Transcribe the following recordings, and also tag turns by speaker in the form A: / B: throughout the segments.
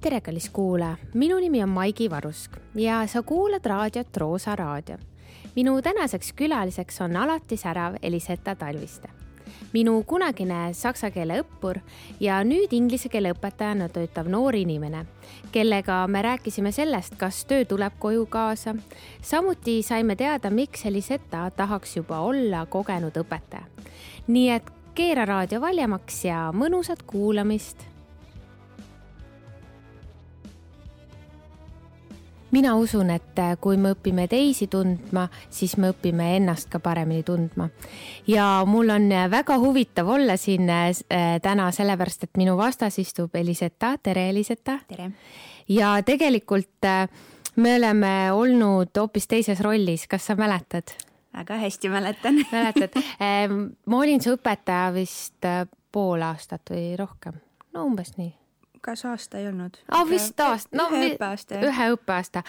A: tere, kallis kuulaja, minu nimi on Maigi Varusk ja sa kuulad raadiot Roosa Raadio. minu tänaseks külaliseks on alati särav Eliseta Talviste. minu kunagine saksa keele õppur ja nüüd inglise keele õpetajana töötav noor inimene, kellega me rääkisime sellest, kas töö tuleb koju kaasa. samuti saime teada, miks Eliseta tahaks juba olla kogenud õpetaja. nii et keera raadio valjemaks ja mõnusat kuulamist mina usun, et äh, kui me õpime teisi tundma, siis me õpime ennast ka paremini tundma. ja mul on äh, väga huvitav olla siin äh, täna, sellepärast et minu vastas istub Eliseta, tere Eliseta.
B: tere.
A: ja tegelikult me oleme olnud hoopis teises rollis, kas sa mäletad?
B: väga hästi mäletan
A: mäletad, ma olin su õpetaja vist pool aastat või rohkem, no umbes nii
B: kas aasta ei olnud?
A: aa, vist aasta, no
B: ühe õppeaasta.
A: ühe õppeaasta.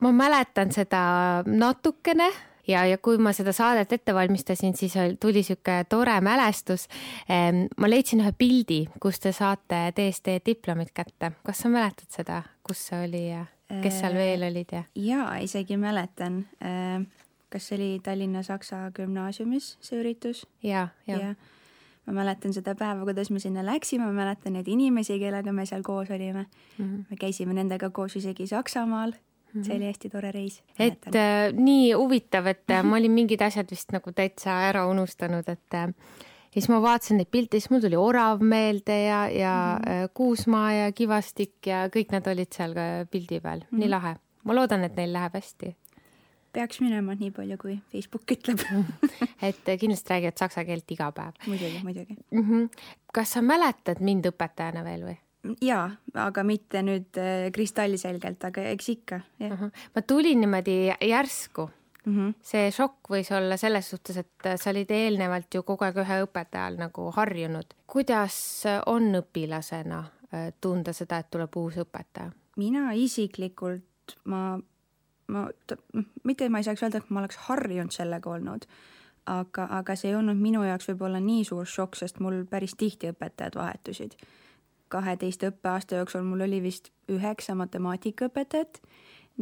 A: ma mäletan seda natukene ja, ja kui ma seda saadet ette valmistasin, siis tuli sihuke tore mälestus. ma leidsin ühe pildi, kus te saate DSD diplomit kätte. kas sa mäletad seda, kus see oli ja kes seal veel olid ja?
B: jaa, isegi mäletan. kas see oli Tallinna Saksa Gümnaasiumis, see üritus?
A: ja, ja, ja
B: ma mäletan seda päeva, kuidas me sinna läksime, ma mäletan neid inimesi, kellega me seal koos olime mm. -hmm. me käisime nendega koos isegi Saksamaal mm. -hmm. see oli hästi tore reis.
A: et äh, nii huvitav, et äh, ma olin mingid asjad vist nagu täitsa ära unustanud, et äh, ja siis ma vaatasin neid pilte, siis mul tuli Orav meelde ja, ja mm -hmm. Kuusmaa ja Kivastik ja kõik nad olid seal ka pildi peal mm, -hmm. nii lahe. ma loodan, et neil läheb hästi
B: peaks minema nii palju, kui Facebook ütleb
A: et kindlasti räägivad saksa keelt iga päev.
B: muidugi, muidugi
A: mm. -hmm. kas sa mäletad mind õpetajana veel või?
B: jaa, aga mitte nüüd äh, kristallselgelt, aga eks ikka, jah uh. -huh.
A: ma tulin niimoodi järsku mm. -hmm. see šokk võis olla selles suhtes, et sa olid eelnevalt ju kogu aeg ühe õpetaja all nagu harjunud. kuidas on õpilasena tunda seda, et tuleb uus õpetaja?
B: mina isiklikult, ma ma, mitte ma ei saaks öelda, et ma oleks harjunud sellega olnud, aga, aga see ei olnud minu jaoks võib-olla nii suur šokk, sest mul päris tihti õpetajad vahetusid. kaheteist õppeaasta jooksul mul oli vist üheksa matemaatikaõpetajat,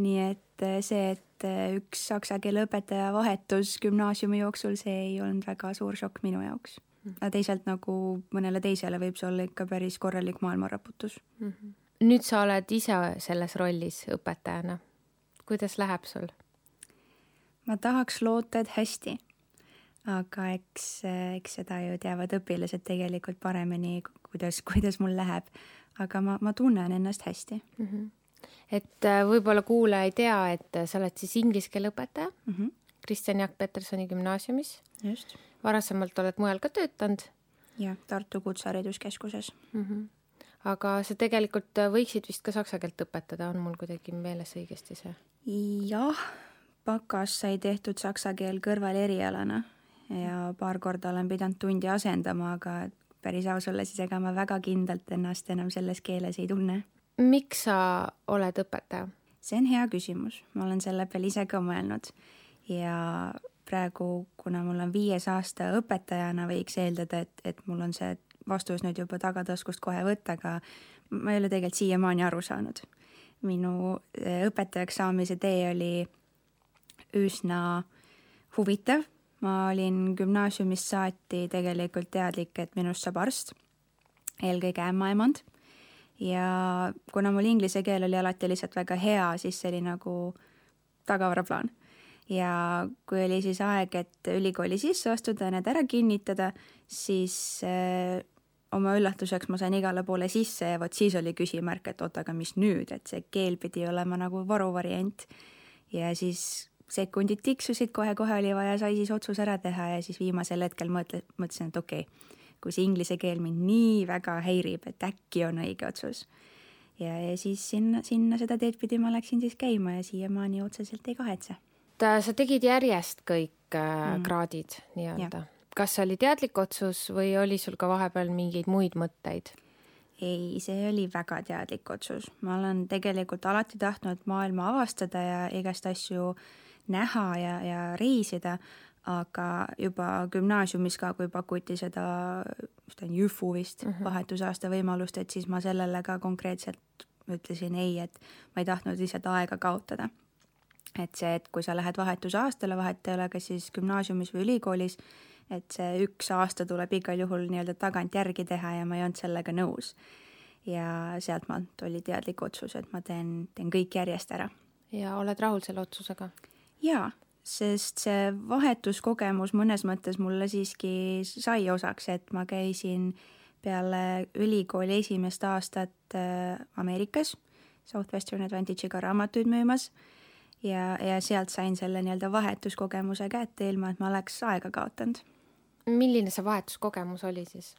B: nii et eh, see, et eh, üks saksa keele õpetaja vahetus gümnaasiumi jooksul, see ei olnud väga suur šokk minu jaoks. Mhm. aga teisalt nagu mõnele teisele võib see olla ikka päris korralik maailmaraputus mm.
A: -hmm. nüüd sa oled ise selles rollis õpetajana kuidas läheb sul?
B: ma tahaks loota, et hästi. aga eks, eks seda ju teavad õpilased tegelikult paremini, kuidas, kuidas mul läheb. aga ma, ma tunnen ennast hästi mm. -hmm.
A: et äh, võib-olla kuulaja ei tea, et sa oled siis inglise keele õpetaja mm -hmm. Kristjan Jaak Petersoni gümnaasiumis.
B: just.
A: varasemalt oled mujal ka töötanud?
B: jah, Tartu Kutsehariduskeskuses mm.
A: -hmm aga sa tegelikult võiksid vist ka saksa keelt õpetada, on mul kuidagi meeles õigesti see?
B: Jah, bakas sai tehtud saksa keel kõrvalerialana ja paar korda olen pidanud tundi asendama, aga päris aus olla, siis ega ma väga kindlalt ennast enam selles keeles ei tunne.
A: miks sa oled õpetaja?
B: see on hea küsimus, ma olen selle peale ise ka mõelnud ja praegu, kuna mul on viies aasta õpetajana, võiks eeldada, et, et mul on see vastus nüüd juba tagataskust kohe võtta, aga ma ei ole tegelikult siiamaani aru saanud minu eh, õpetajaks saamise tee oli üsna huvitav, ma olin gümnaasiumist saati tegelikult teadlik, et minust saab arst, eelkõige ämmaemand, ja kuna mul inglise keel oli alati lihtsalt väga hea, siis see oli nagu tagavaraplaan. ja kui oli siis aeg, et ülikooli sisse astuda ja need ära kinnitada, siis äh, oma üllatuseks ma sain igale poole sisse ja vot siis oli küsimärk, et oot, aga mis nüüd, et see keel pidi olema nagu varuvariant. ja siis sekundid tiksusid, kohe-kohe oli vaja, sai siis otsus ära teha ja siis viimasel hetkel mõtle, mõtlesin, et okei okay,, kui see inglise keel mind nii väga häirib, et äkki on õige otsus. ja, ja siis sinna, sinna seda teed pidi ma läksin siis käima ja siiamaani otseselt ei kahetse.
A: sa tegid järjest kõik äh, mm. kraadid nii-öelda? Kas see oli teadlik otsus või oli sul ka vahepeal mingeid muid mõtteid?
B: ei, see oli väga teadlik otsus, ma olen tegelikult alati tahtnud maailma avastada ja igast asju näha ja, ja reisida, aga juba gümnaasiumis ka, kui pakuti seda, vist on Jüfu vist mm -hmm. vahetusaasta võimalust, et siis ma sellele ka konkreetselt ütlesin ei, et ma ei tahtnud lihtsalt aega kaotada. et see, et kui sa lähed vahetusaastale, vahet ei ole, kas siis gümnaasiumis või ülikoolis, et see üks aasta tuleb igal juhul nii-öelda tagantjärgi teha ja ma ei olnud sellega nõus. ja sealtmaalt oli teadlik otsus, et ma teen, teen kõik järjest ära.
A: ja oled rahul selle otsusega?
B: jaa, sest see vahetuskogemus mõnes mõttes mulle siiski sai osaks, et ma käisin peale ülikooli esimest aastat äh, Ameerikas Southwestern Advantage'iga raamatuid müümas ja, ja sealt sain selle nii-öelda vahetuskogemuse kätte, ilma et ma oleks aega kaotanud.
A: Milline see vahetuskogemus oli siis?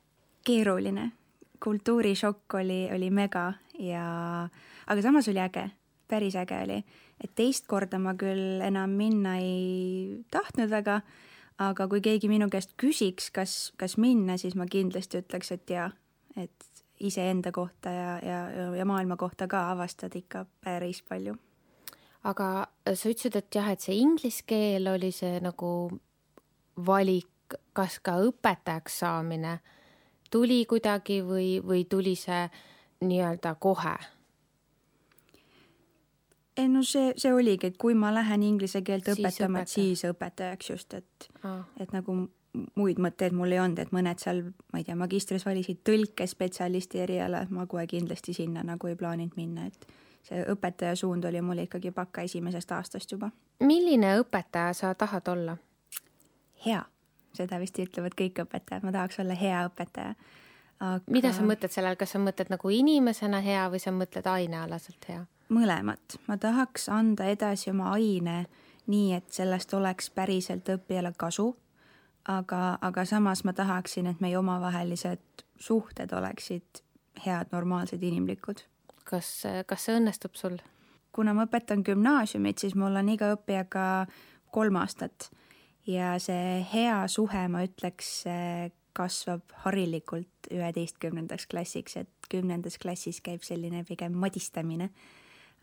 B: keeruline, kultuurishokk oli, oli mega ja, aga samas oli äge, päris äge oli. et teist korda ma küll enam minna ei tahtnud väga, aga kui keegi minu käest küsiks, kas, kas minna, siis ma kindlasti ütleks, et jaa, et iseenda kohta ja, ja, ja maailma kohta ka avastad ikka päris palju.
A: aga sa ütlesid, et jah, et see inglise keel oli see nagu valik, kas ka õpetajaks saamine tuli kuidagi või, või tuli see nii-öelda kohe?
B: ei no see, see oligi, et kui ma lähen inglise keelt siis õpetama, et siis õpetajaks just, et ah., et nagu muid mõtteid mul ei olnud, et mõned seal, ma ei tea, magistris valisid tõlkespetsialisti eriala, et ma kohe kindlasti sinna nagu ei plaaninud minna, et see õpetaja suund oli mul ikkagi pakka esimesest aastast juba.
A: milline õpetaja sa tahad olla?
B: hea, seda vist ütlevad kõik õpetajad, ma tahaks olla hea õpetaja
A: aga.... mida sa mõtled selle all, kas sa mõtled nagu inimesena hea või sa mõtled ainealaselt hea?
B: mõlemat, ma tahaks anda edasi oma aine nii, et sellest oleks päriselt õppijale kasu, aga, aga samas ma tahaksin, et meie omavahelised suhted oleksid head, normaalsed, inimlikud.
A: kas, kas see õnnestub sul?
B: kuna ma õpetan gümnaasiumit, siis mul on iga õppijaga kolm aastat ja see hea suhe, ma ütleks, kasvab harilikult üheteistkümnendaks klassiks, et kümnendas klassis käib selline pigem madistamine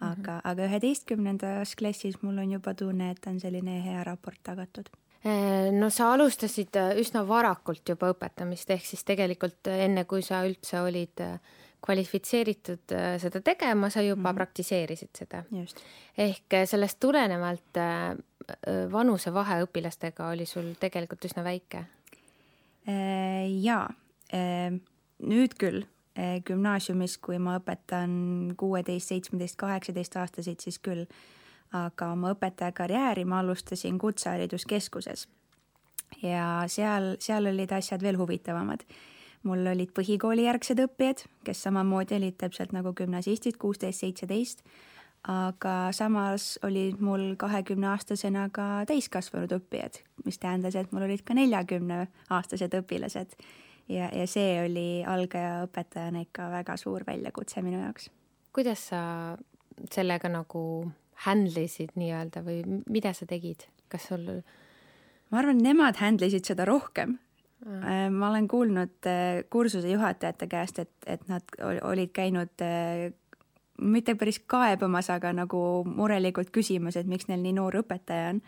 B: aga mm, -hmm. aga üheteistkümnendas klassis mul on juba tunne, et on selline hea raport tagatud
A: äh, no sa alustasid äh, üsna varakult juba õpetamist, ehk siis tegelikult enne, kui sa üldse olid kvalifitseeritud seda tegema, sa juba mm -hmm. praktiseerisid seda. ehk sellest tulenevalt vanusevahe õpilastega oli sul tegelikult üsna väike?
B: jaa, nüüd küll gümnaasiumis, kui ma õpetan kuueteist, seitsmeteist, kaheksateist aastaseid, siis küll. aga oma õpetajakarjääri ma alustasin Kutsehariduskeskuses. ja seal, seal olid asjad veel huvitavamad. mul olid põhikoolijärgsed õppijad, kes samamoodi olid täpselt nagu gümnasistid, kuusteist, seitseteist, aga samas olid mul kahekümneaastasena ka täiskasvanud õppijad, mis tähendas, et mul olid ka neljakümneaastased õpilased ja, ja see oli algaja õpetajana ikka väga suur väljakutse minu jaoks.
A: kuidas sa sellega nagu handle isid nii-öelda või mida sa tegid, kas sul?
B: ma arvan, nemad handle isid seda rohkem mm.. ma olen kuulnud äh, kursuse juhatajate käest, et, et nad olid käinud äh, mitte päris kaebamas, aga nagu murelikult küsimas, et miks neil nii noor õpetaja on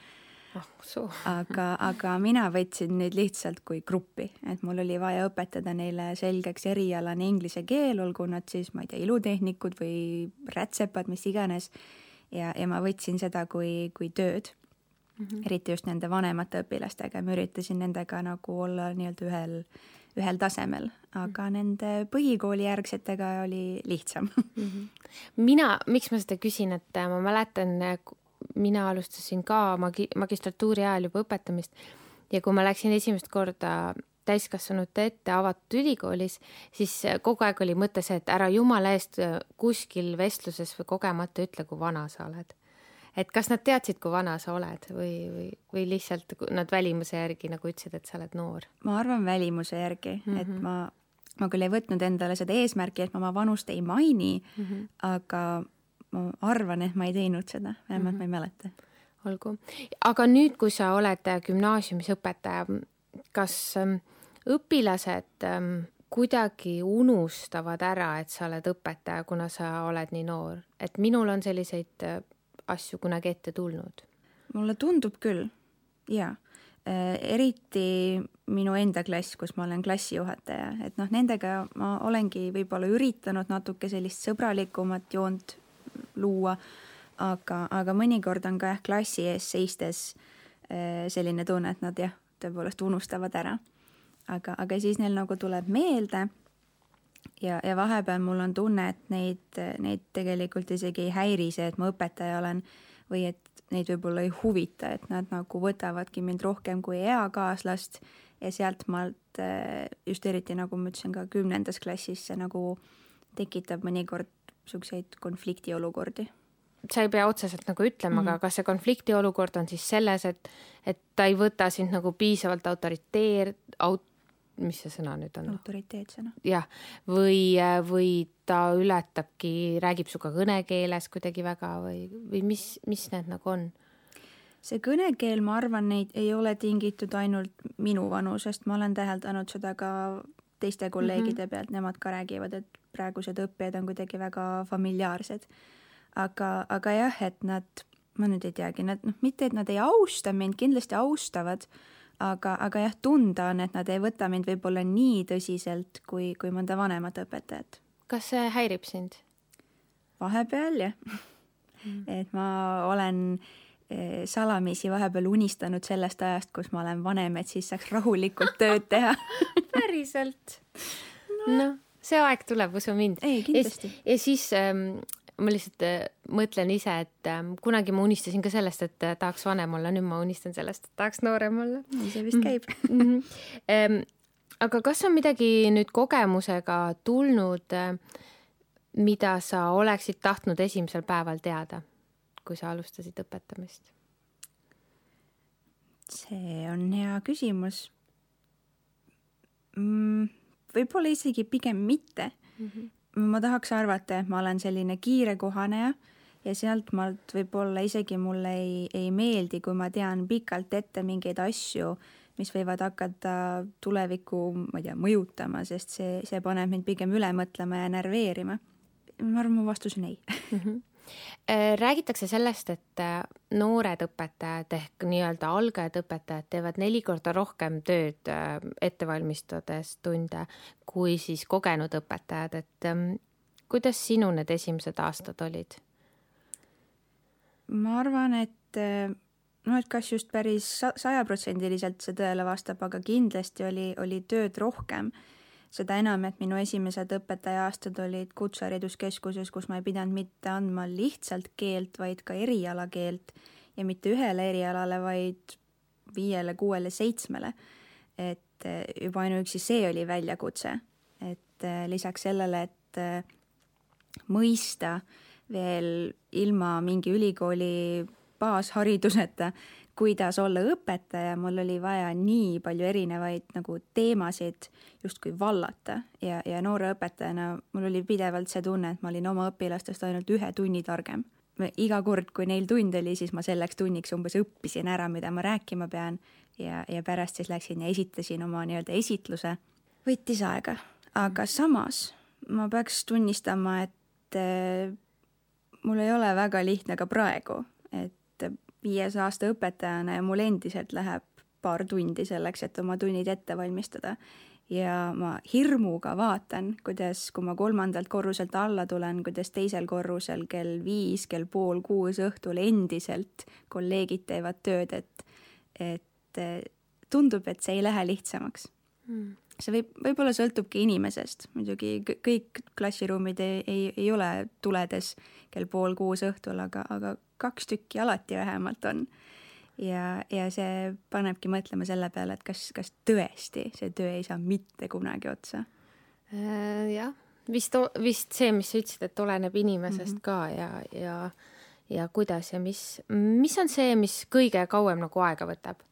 A: oh,.
B: aga, aga mina võtsin neid lihtsalt kui gruppi, et mul oli vaja õpetada neile selgeks erialane inglise keel, olgu nad siis, ma ei tea, ilutehnikud või rätsepad, mis iganes. ja, ja ma võtsin seda kui, kui tööd mm. -hmm. eriti just nende vanemate õpilastega, ma üritasin nendega nagu olla nii-öelda ühel, ühel tasemel, aga -hmm. nende põhikoolijärgsetega oli lihtsam mm. -hmm.
A: mina, miks ma seda küsin, et ma mäletan, mina alustasin ka magi-, magistratuuri ajal juba õpetamist ja kui ma läksin esimest korda täiskasvanute ette avatud ülikoolis, siis kogu aeg oli mõte see, et ära jumala eest kuskil vestluses või kogemata ütle, kui vana sa oled. Et kas nad teadsid, kui vana sa oled või, või, või lihtsalt nad välimuse järgi nagu ütlesid, et sa oled noor?
B: ma arvan välimuse järgi mm, -hmm. et mhm. ma, ma küll ei võtnud endale seda eesmärki, et ma oma vanust ei maini mm, -hmm. aga ma arvan, et ma ei teinud seda, vähemalt mm -hmm. ma ei mäleta.
A: olgu, aga nüüd, kui sa oled gümnaasiumis õpetaja, kas ähm, õpilased ähm, kuidagi unustavad ära, et sa oled õpetaja, kuna sa oled nii noor, et minul on selliseid äh, asju kunagi ette tulnud?
B: mulle tundub küll, jaa. Äh, eriti minu enda klass, kus ma olen klassijuhataja, et noh, nendega ma olengi võib-olla üritanud natuke sellist sõbralikumat joont luua, aga, aga mõnikord on ka jah, klassi ees seistes äh, selline tunne, et nad jah, tõepoolest unustavad ära. aga, aga siis neil nagu tuleb meelde ja, ja vahepeal mul on tunne, et neid, neid tegelikult isegi ei häiri see, et ma õpetaja olen või et neid võib-olla ei huvita, et nad nagu võtavadki mind rohkem kui eakaaslast ja sealtmaalt eh, just eriti, nagu ma ütlesin, ka kümnendas klassis see nagu tekitab mõnikord niisuguseid konfliktiolukordi
A: sa ei pea otseselt nagu ütlema mm, -hmm. aga kas see konfliktiolukord on siis selles, et, et ta ei võta sind nagu piisavalt autoriteer-, aut-, mis see sõna nüüd on?
B: autoriteetsena.
A: jah, või, või ta ületabki, räägib sinuga kõnekeeles kuidagi väga või, või mis, mis need nagu on?
B: see kõnekeel, ma arvan, neid ei ole tingitud ainult minu vanusest, ma olen täheldanud seda ka teiste kolleegide mm -hmm. pealt, nemad ka räägivad, et praegused õppijad on kuidagi väga familiaarsed. aga, aga jah, et nad, ma nüüd ei teagi, nad noh, mitte et nad ei austa mind, kindlasti austavad aga, aga jah, tunda on, et nad ei võta mind võib-olla nii tõsiselt kui, kui mõnda vanemat õpetajat.
A: kas see häirib sind?
B: vahepeal jah mm.. et ma olen eh, salamisi vahepeal unistanud sellest ajast, kus ma olen vanem, et siis saaks rahulikult tööd teha
A: päriselt? noh, see aeg tuleb, usu mind.
B: ei, kindlasti.
A: ja siis ähm, ma lihtsalt äh, mõtlen ise, et ähm, kunagi ma unistasin ka sellest, et äh, tahaks vanem olla, nüüd ma unistan sellest, et tahaks noorem olla.
B: nii see vist käib mm.
A: -hmm. aga kas on midagi nüüd kogemusega tulnud, äh, mida sa oleksid tahtnud esimesel päeval teada, kui sa alustasid õpetamist?
B: see on hea küsimus mm,. võib-olla isegi pigem mitte mm. -hmm ma tahaks arvata, et ma olen selline kiire kohaneja ja sealtmaalt võib-olla isegi mulle ei, ei meeldi, kui ma tean pikalt ette mingeid asju, mis võivad hakata tulevikku, ma ei tea, mõjutama, sest see, see paneb mind pigem üle mõtlema ja närveerima. ma arvan, mu vastus on ei mm. -hmm
A: räägitakse sellest, et äh, noored õpetajad ehk nii-öelda algajad õpetajad teevad neli korda rohkem tööd äh, ette valmistades tunde kui siis kogenud õpetajad, et ähm, kuidas sinu need esimesed aastad olid?
B: ma arvan, et noh, et kas just päris sajaprotsendiliselt see tõele vastab, aga kindlasti oli, oli tööd rohkem seda enam, et minu esimesed õpetajaaastad olid Kutsehariduskeskuses, kus ma ei pidanud mitte andma lihtsalt keelt, vaid ka erialakeelt ja mitte ühele erialale, vaid viiele-kuuele-seitsmele. et eh, juba ainuüksi see oli väljakutse, et eh, lisaks sellele, et eh, mõista veel ilma mingi ülikooli baashariduseta kuidas olla õpetaja, mul oli vaja nii palju erinevaid nagu teemasid justkui vallata ja, ja noore õpetajana mul oli pidevalt see tunne, et ma olin oma õpilastest ainult ühe tunni targem. iga kord, kui neil tund oli, siis ma selleks tunniks umbes õppisin ära, mida ma rääkima pean ja, ja pärast siis läksin ja esitasin oma nii-öelda esitluse. võttis aega, aga samas ma peaks tunnistama, et äh, mul ei ole väga lihtne ka praegu, et viies aasta õpetajana ja mul endiselt läheb paar tundi selleks, et oma tunnid ette valmistada. ja ma hirmuga vaatan, kuidas, kui ma kolmandalt korruselt alla tulen, kuidas teisel korrusel kell viis, kell pool kuus õhtul endiselt kolleegid teevad tööd, et, et tundub, et see ei lähe lihtsamaks mm see võib, võib-olla sõltubki inimesest, muidugi kõik klassiruumid ei, ei, ei ole tuledes kell pool kuus õhtul, aga, aga kaks tükki alati vähemalt on. ja, ja see panebki mõtlema selle peale, et kas, kas tõesti see töö ei saa mitte kunagi otsa
A: äh,. jah, vist, vist see, mis sa ütlesid, et oleneb inimesest mm -hmm. ka ja, ja, ja kuidas ja mis, mis on see, mis kõige kauem nagu aega võtab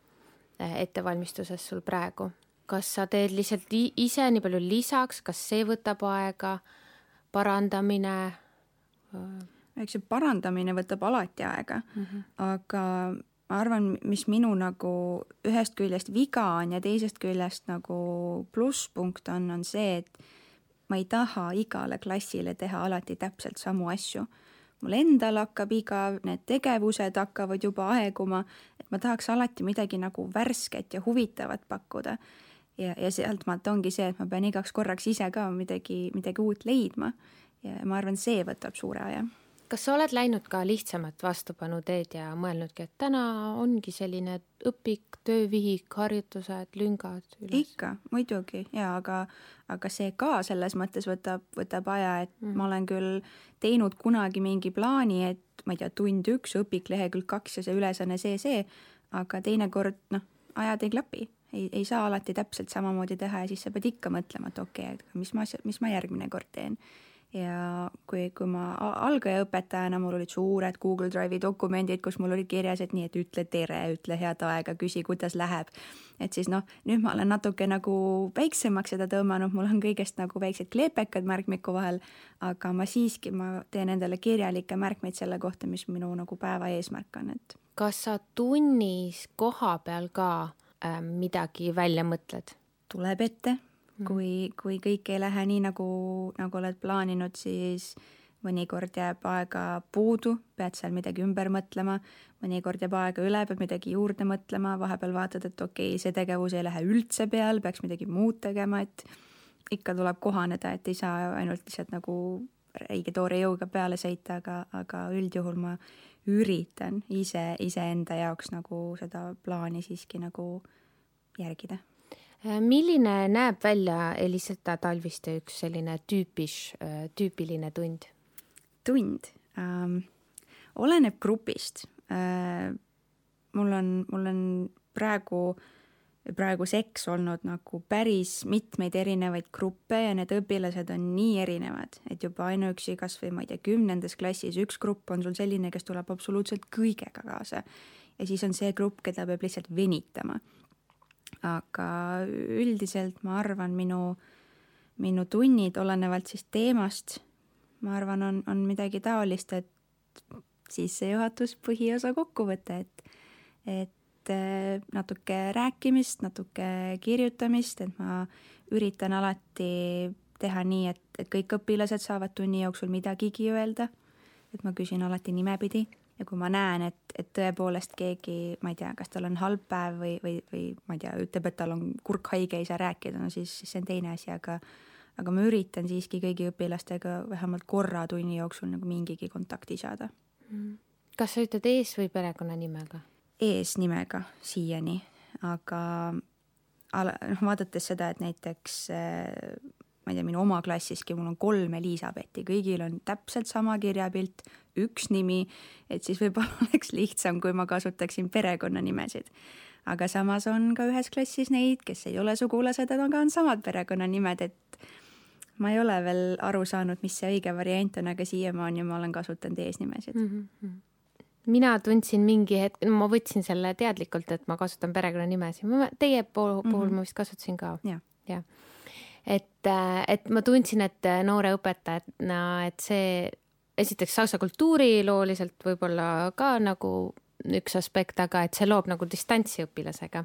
A: äh, ettevalmistuses sul praegu? Kas sa teed lihtsalt ise nii palju lisaks, kas see võtab aega, parandamine?
B: eks see parandamine võtab alati aega mm, -hmm. aga ma arvan, mis minu nagu ühest küljest viga on ja teisest küljest nagu plusspunkt on, on see, et ma ei taha igale klassile teha alati täpselt samu asju. mul endal hakkab igav, need tegevused hakkavad juba aeguma, et ma tahaks alati midagi nagu värsket ja huvitavat pakkuda. Ja, ja sealt maalt ongi see, et ma pean igaks korraks ise ka midagi, midagi uut leidma ja ma arvan, see võtab suure aja
A: kas sa oled läinud ka lihtsamat vastupanu teed ja mõelnudki, et täna ongi selline õpik, töövihik, harjutused, lüngad üles?
B: ikka, muidugi ja aga, aga see ka selles mõttes võtab, võtab aja, et mm. ma olen küll teinud kunagi mingi plaani, et ma ei tea, tund üks, õpik lehekülg kaks ja see ülesanne see, see, aga teinekord noh, ajad ei klapi ei, ei saa alati täpselt samamoodi teha ja siis sa pead ikka mõtlema, et okei okay,, et mis ma, mis ma järgmine kord teen ja kui, kui ma algajaõpetajana, mul olid suured Google Drive'i dokumendid, kus mul oli kirjas, et nii, et ütle tere, ütle head aega, küsi, kuidas läheb. et siis noh, nüüd ma olen natuke nagu väiksemaks seda tõmmanud, mul on kõigest nagu väiksed kleepekad märkmiku vahel, aga ma siiski, ma teen endale kirjalikke märkmeid selle kohta, mis minu nagu päeva eesmärk on, et.
A: kas sa tunnis koha peal ka midagi välja mõtled?
B: tuleb ette Mm. kui, kui kõik ei lähe nii, nagu, nagu oled plaaninud, siis mõnikord jääb aega puudu, pead seal midagi ümber mõtlema, mõnikord jääb aega üle, pead midagi juurde mõtlema, vahepeal vaatad, et okei okay,, see tegevus ei lähe üldse peale, peaks midagi muud tegema, et ikka tuleb kohaneda, et ei saa ainult lihtsalt nagu räige toore jõuga peale sõita, aga, aga üldjuhul ma üritan ise, iseenda jaoks nagu seda plaani siiski nagu järgida
A: Äh, milline näeb välja Eliseta Talviste üks selline tüüpiš, äh, tüüpiline tund?
B: tund ähm,? oleneb grupist äh,. mul on, mul on praegu, praegu seks olnud nagu päris mitmeid erinevaid gruppe ja need õpilased on nii erinevad, et juba ainuüksi kas või ma ei tea, kümnendas klassis üks grupp on sul selline, kes tuleb absoluutselt kõigega kaasa. Ja siis on see grupp, keda peab lihtsalt venitama. Aga üldiselt ma arvan, minu, minu tunnid, olenevalt siis teemast, ma arvan, on, on midagi taolist, et sissejuhatus, põhiosa, kokkuvõte, et, et natuke rääkimist, natuke kirjutamist, et ma üritan alati teha nii, et, et kõik õpilased saavad tunni jooksul midagigi öelda. et ma küsin alati nimepidi ja kui ma näen, et, et tõepoolest keegi, ma ei tea, kas tal on halb päev või, või, või ma ei tea, ütleb, et tal on kurk haige, ei saa rääkida, no siis, siis see on teine asi, aga aga ma üritan siiski kõigi õpilastega vähemalt korra tunni jooksul nagu mingigi kontakti saada.
A: Mm. kas sa ütled ees- või perekonnanimega?
B: Eesnimega siiani, aga noh, vaadates seda, et näiteks ma ei tea, minu oma klassiski mul on kolm Elizabethi, kõigil on täpselt sama kirjapilt, üks nimi, et siis võib-olla oleks lihtsam, kui ma kasutaksin perekonnanimesid. aga samas on ka ühes klassis neid, kes ei ole sugulased, aga on samad perekonnanimed, et ma ei ole veel aru saanud, mis see õige variant on, aga siiamaani ma olen kasutanud eesnimesid mm. -hmm
A: mina tundsin mingi hetk, ma võtsin selle teadlikult, et ma kasutan perekonnanimesid, teie puhul, mm -hmm. ma vist kasutasin ka ja.. jah et, äh, et ma tundsin, et äh, noore õpetajana, et see esiteks saksa kultuurilooliselt võib-olla ka nagu üks aspekt, aga et see loob nagu distantsi õpilasega.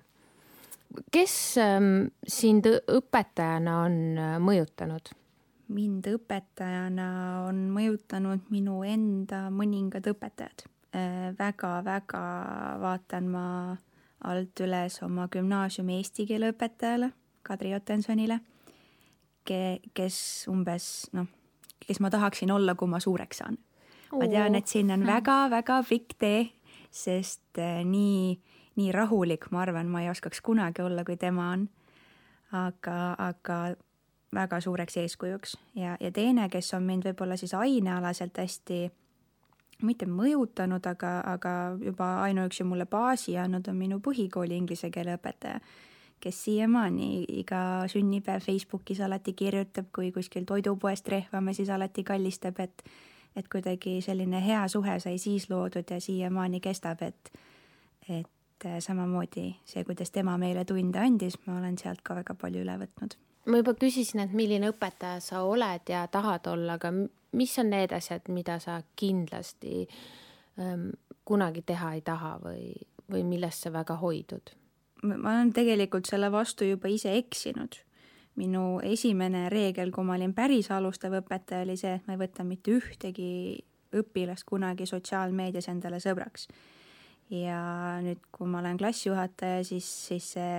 A: kes ähm, sind õpetajana on äh, mõjutanud?
B: mind õpetajana on mõjutanud minu enda mõningad õpetajad. Väga-väga vaatan ma alt üles oma gümnaasiumi eesti keele õpetajale, Kadri Otensonile ke-, kes umbes noh, kes ma tahaksin olla, kui ma suureks saan. ma tean, et siin on väga-väga pikk tee, sest äh, nii, nii rahulik, ma arvan, ma ei oskaks kunagi olla, kui tema on. aga, aga väga suureks eeskujuks ja, ja teine, kes on mind võib-olla siis ainealaselt hästi mitte mõjutanud, aga, aga juba ainuüksi mulle baasi andnud, on minu põhikooli inglise keele õpetaja kes siiamaani iga sünnipäev Facebookis alati kirjutab, kui kuskil toidupoest rehvame, siis alati kallistab, et et kuidagi selline hea suhe sai siis loodud ja siiamaani kestab, et et samamoodi see, kuidas tema meile tunde andis, ma olen sealt ka väga palju üle võtnud.
A: ma juba küsisin, et milline õpetaja sa oled ja tahad olla, aga mis on need asjad, mida sa kindlasti ähm, kunagi teha ei taha või, või millest sa väga hoidud?
B: ma olen tegelikult selle vastu juba ise eksinud. minu esimene reegel, kui ma olin päris alustav õpetaja, oli see, et ma ei võta mitte ühtegi õpilast kunagi sotsiaalmeedias endale sõbraks. ja nüüd, kui ma olen klassijuhataja, siis, siis see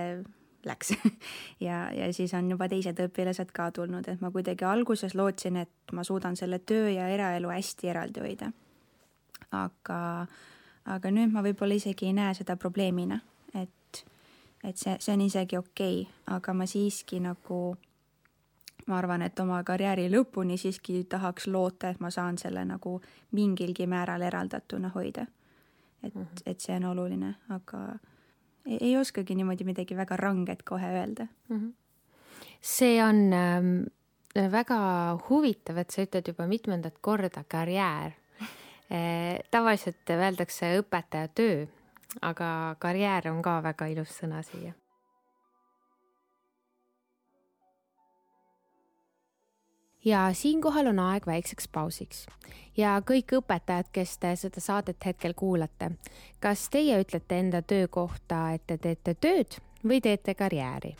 B: läks ja, ja siis on juba teised õpilased ka tulnud, et ma kuidagi alguses lootsin, et ma suudan selle töö ja eraelu hästi eraldi hoida. aga, aga nüüd ma võib-olla isegi ei näe seda probleemina, et, et see, see on isegi okei okay,, aga ma siiski nagu ma arvan, et oma karjääri lõpuni siiski tahaks loota, et ma saan selle nagu mingilgi määral eraldatuna hoida. et mm, -hmm. et see on oluline, aga ei, oskagi niimoodi midagi väga ranget kohe öelda mm. -hmm.
A: see on äh, väga huvitav, et sa ütled juba mitmendat korda karjäär eh,. tavaliselt öeldakse õpetaja töö, aga karjäär on ka väga ilus sõna siia ja siinkohal on aeg väikseks pausiks. ja kõik õpetajad, kes te seda saadet hetkel kuulate, kas teie ütlete enda töö kohta, et te teete tööd või teete karjääri?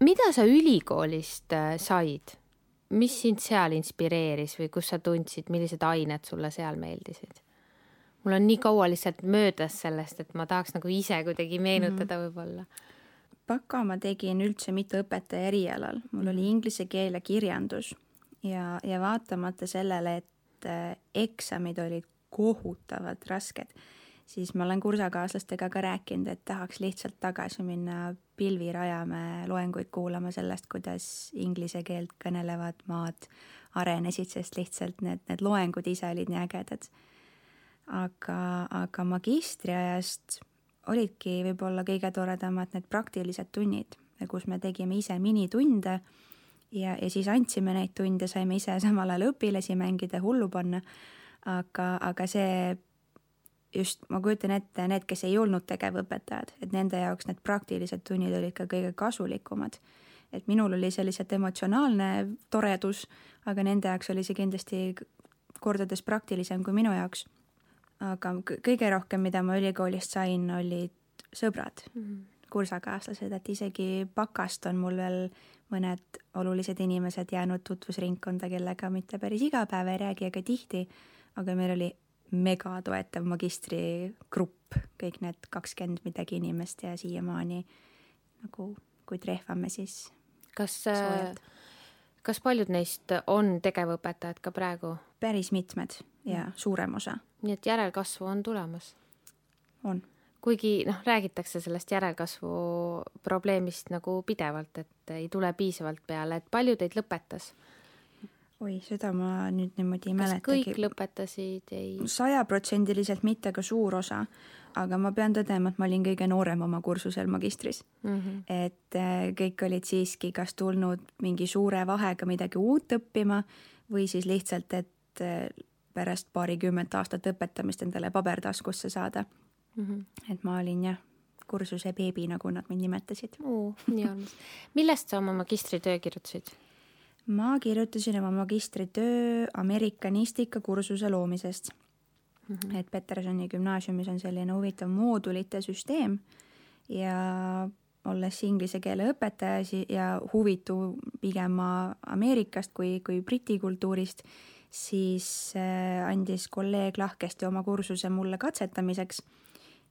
A: mida sa ülikoolist äh, said? mis sind seal inspireeris või kus sa tundsid, millised ained sulle seal meeldisid? mul on nii kaua lihtsalt möödas sellest, et ma tahaks nagu ise kuidagi meenutada mm -hmm. võib-olla
B: baka ma tegin üldse mitte õpetaja erialal, mul oli inglise keel ja kirjandus ja, ja vaatamata sellele, et äh, eksamid olid kohutavalt rasked, siis ma olen kursakaaslastega ka rääkinud, et tahaks lihtsalt tagasi minna Pilvi Rajamäe loenguid kuulama sellest, kuidas inglise keelt kõnelevad maad arenesid, sest lihtsalt need, need loengud ise olid nii ägedad. aga, aga magistriajast olidki võib-olla kõige toredamad need praktilised tunnid, kus me tegime ise minitunde ja, ja siis andsime neid tunde, saime ise samal ajal õpilasi mängida, hullu panna, aga, aga see just, ma kujutan ette, need, kes ei olnud tegevõpetajad, et nende jaoks need praktilised tunnid olid ka kõige kasulikumad. et minul oli see lihtsalt emotsionaalne toredus, aga nende jaoks oli see kindlasti kordades praktilisem kui minu jaoks aga kõige rohkem, mida ma ülikoolist sain, olid sõbrad mm, -hmm. kursakaaslased, et isegi bakast on mul veel mõned olulised inimesed jäänud tutvusringkonda, kellega mitte päris iga päev ei räägi, aga tihti, aga meil oli megatoetav magistrigrupp, kõik need kakskümmend midagi inimest ja siiamaani nagu, kui trehvame, siis
A: kas soojad. kas paljud neist on tegevõpetajad ka praegu?
B: päris mitmed ja suurem osa
A: nii et järelkasvu on tulemas?
B: on.
A: kuigi noh, räägitakse sellest järelkasvu probleemist nagu pidevalt, et ei tule piisavalt peale, et palju teid lõpetas?
B: oi, seda ma nüüd niimoodi ei mäletagi.
A: kõik lõpetasid, ei?
B: sajaprotsendiliselt mitte, aga suur osa. aga ma pean tõdema, et ma olin kõige noorem oma kursusel magistris mm. -hmm. et äh, kõik olid siiski kas tulnud mingi suure vahega midagi uut õppima või siis lihtsalt, et pärast paarikümmet aastat õpetamist endale paber taskusse saada mm. -hmm. et ma olin jah, kursuse beebi, nagu nad mind nimetasid
A: uh,. nii armas. millest sa oma magistritöö kirjutasid?
B: ma kirjutasin oma magistritöö amerikanistika kursuse loomisest mm. -hmm. et Petersoni gümnaasiumis on selline huvitav moodulite süsteem ja olles inglise keele õpetaja ja huvitu pigem ma Ameerikast kui, kui Briti kultuurist, siis äh, andis kolleeg lahkesti oma kursuse mulle katsetamiseks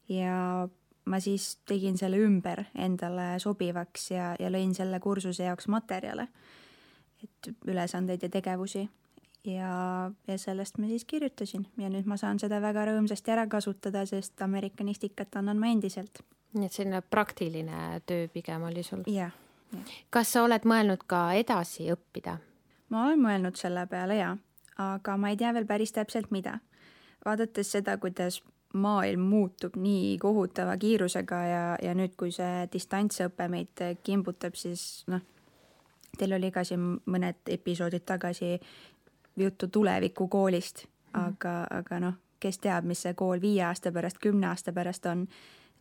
B: ja ma siis tegin selle ümber endale sobivaks ja, ja lõin selle kursuse jaoks materjale, et ülesandeid ja tegevusi ja, ja sellest ma siis kirjutasin ja nüüd ma saan seda väga rõõmsasti ära kasutada, sest amerikanistikat annan ma endiselt.
A: nii et selline praktiline töö pigem oli sul?
B: jah ja..
A: kas sa oled mõelnud ka edasi õppida?
B: ma olen mõelnud selle peale ja aga ma ei tea veel päris täpselt, mida. vaadates seda, kuidas maailm muutub nii kohutava kiirusega ja, ja nüüd, kui see distantsõpe meid kimbutab, siis noh, teil oli ka siin mõned episoodid tagasi juttu tulevikukoolist mm, -hmm. aga, aga noh, kes teab, mis see kool viie aasta pärast, kümne aasta pärast on.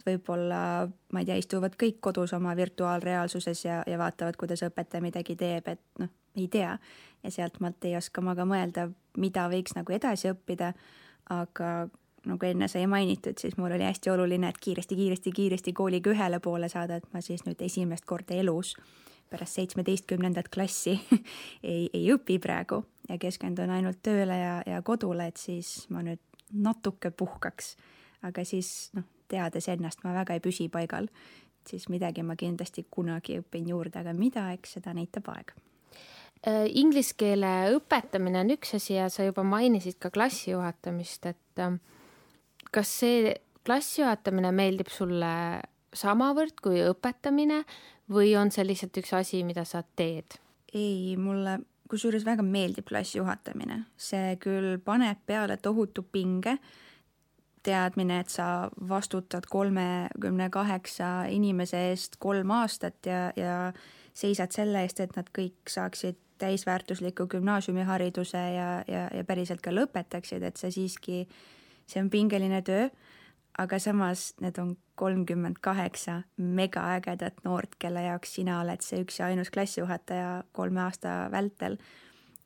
B: võib-olla, ma ei tea, istuvad kõik kodus oma virtuaalreaalsuses ja, ja vaatavad, kuidas õpetaja midagi teeb, et noh, ei tea. Ja sealtmaalt ei oska ma ka mõelda, mida võiks nagu edasi õppida, aga nagu enne sai mainitud, siis mul oli hästi oluline, et kiiresti-kiiresti-kiiresti kooliga ühele poole saada, et ma siis nüüd esimest korda elus pärast seitsmeteistkümnendat klassi ei, ei õpi praegu ja keskendun ainult tööle ja, ja kodule, et siis ma nüüd natuke puhkaks. aga siis noh, teades ennast, ma väga ei püsi paigal, siis midagi ma kindlasti kunagi õpin juurde, aga mida, eks seda näitab aeg
A: Inglise keele õpetamine on üks asi ja sa juba mainisid ka klassi juhatamist, et ähm, kas see klassi juhatamine meeldib sulle samavõrd kui õpetamine või on see lihtsalt üks asi, mida sa teed?
B: ei, mulle kusjuures väga meeldib klassi juhatamine, see küll paneb peale tohutu pinge, teadmine, et sa vastutad kolmekümne kaheksa inimese eest kolm aastat ja, ja seisad selle eest, et nad kõik saaksid täisväärtusliku gümnaasiumihariduse ja, ja, ja päriselt ka lõpetaksid, et see siiski, see on pingeline töö aga samas need on kolmkümmend kaheksa megaägedat noort, kelle jaoks sina oled see üks ja ainus klassijuhataja kolme aasta vältel.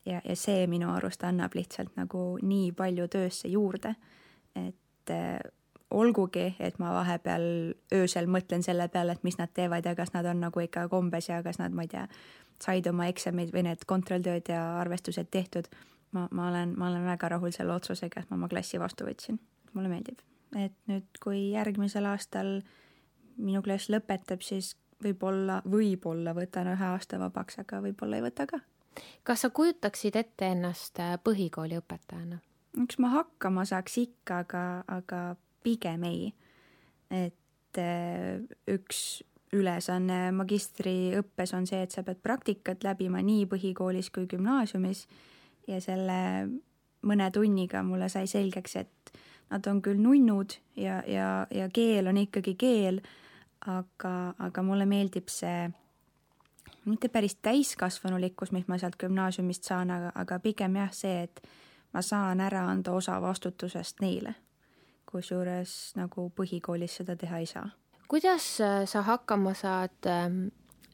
B: ja, ja see minu arust annab lihtsalt nagu nii palju töösse juurde, et olgugi, et ma vahepeal öösel mõtlen selle peale, et mis nad teevad ja kas nad on nagu ikka kombes ja kas nad, ma ei tea, said oma eksamid või need kontrolltööd ja arvestused tehtud. ma, ma olen, ma olen väga rahul selle otsusega, et ma oma klassi vastu võtsin, mulle meeldib et nüüd, kui järgmisel aastal minu klass lõpetab, siis võib-olla, võib-olla võtan ühe aasta vabaks, aga võib-olla ei võta ka.
A: kas sa kujutaksid ette ennast põhikooli õpetajana?
B: eks ma hakkama saaks ikka, aga, aga pigem ei. et äh, üks ülesanne magistriõppes on see, et sa pead praktikat läbima nii põhikoolis kui gümnaasiumis ja selle mõne tunniga mulle sai selgeks, et nad on küll nunnud ja, ja, ja keel on ikkagi keel, aga, aga mulle meeldib see mitte päris täiskasvanulikkus, mis ma sealt gümnaasiumist saan, aga, aga pigem jah, see, et ma saan ära anda osa vastutusest neile. Kusjuures nagu põhikoolis seda teha ei saa.
A: kuidas äh, sa hakkama saad ähm,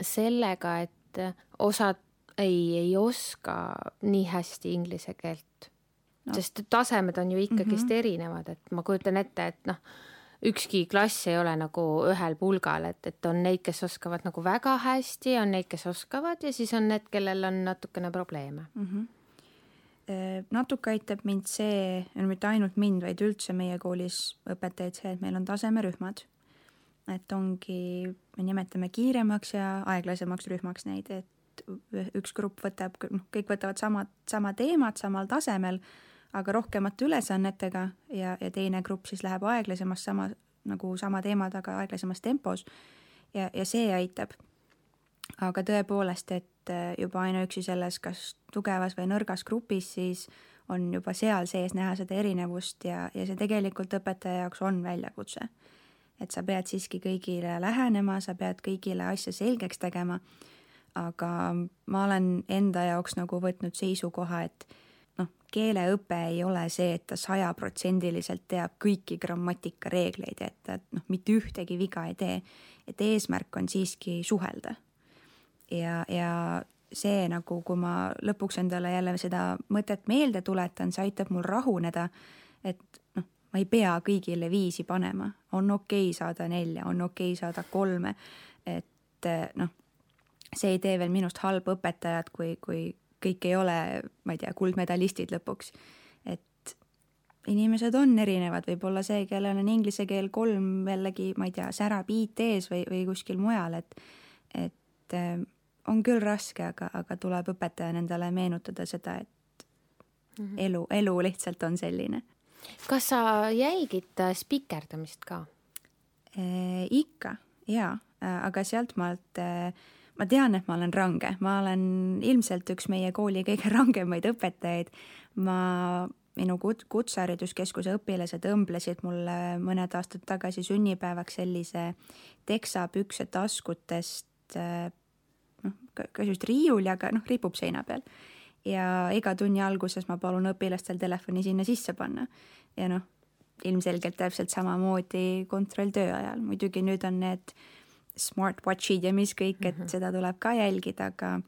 A: sellega, et äh, osad ei, ei oska nii hästi inglise keelt? no.. sest tasemed on ju ikkagist mm -hmm. erinevad, et ma kujutan ette, et noh, ükski klass ei ole nagu ühel pulgal, et, et on neid, kes oskavad nagu väga hästi, on neid, kes oskavad ja siis on need, kellel on natukene probleeme mm. -hmm
B: natuke aitab mind see, mitte ainult mind, vaid üldse meie koolis õpetajaid see, et meil on tasemerühmad. et ongi, me nimetame kiiremaks ja aeglasemaks rühmaks neid, et üks grupp võtab, noh, kõik võtavad samad, sama teemat samal tasemel aga rohkemate ülesannetega ja, ja teine grupp siis läheb aeglasemas sama, nagu sama teemad, aga aeglasemas tempos. ja, ja see aitab. Aga tõepoolest, et äh, juba ainuüksi selles, kas tugevas või nõrgas grupis, siis on juba seal sees näha seda erinevust ja, ja see tegelikult õpetaja jaoks on väljakutse. et sa pead siiski kõigile lähenema, sa pead kõigile asja selgeks tegema, aga ma olen enda jaoks nagu võtnud seisukoha, et noh, keeleõpe ei ole see, et ta sajaprotsendiliselt teab kõiki grammatikareegleid et ta noh, mitte ühtegi viga ei tee. et eesmärk on siiski suhelda. Ja, ja see nagu, kui ma lõpuks endale jälle seda mõtet meelde tuletan, see aitab mul rahuneda, et noh, ma ei pea kõigile viisi panema, on okei okay saada nelja, on okei okay saada kolme, et noh, see ei tee veel minust halba õpetajat, kui, kui kõik ei ole, ma ei tea, kuldmedalistid lõpuks. et inimesed on erinevad, võib-olla see, kellel on inglise keel kolm jällegi, ma ei tea, särab IT-s või, või kuskil mujal, et, et äh, on küll raske, aga, aga tuleb õpetajana endale meenutada seda, et mm -hmm. elu, elu lihtsalt on selline.
A: kas sa jälgid äh, spikerdamist ka
B: e,? ikka, jaa, äh, aga sealtmaalt ma tean, et ma olen range, ma olen ilmselt üks meie kooli kõige rangemaid õpetajaid. ma, minu kut-, kutsehariduskeskuse õpilased õmblesid mulle mõned aastad tagasi sünnipäevaks sellise teksapükse taskutest ka just riiuli, aga noh, ripub seina peal. ja iga tunni alguses ma palun õpilastel telefoni sinna sisse panna ja noh, ilmselgelt täpselt samamoodi kontrolltöö ajal, muidugi nüüd on need smartwatchid ja mis kõik, et mm -hmm. seda tuleb ka jälgida, aga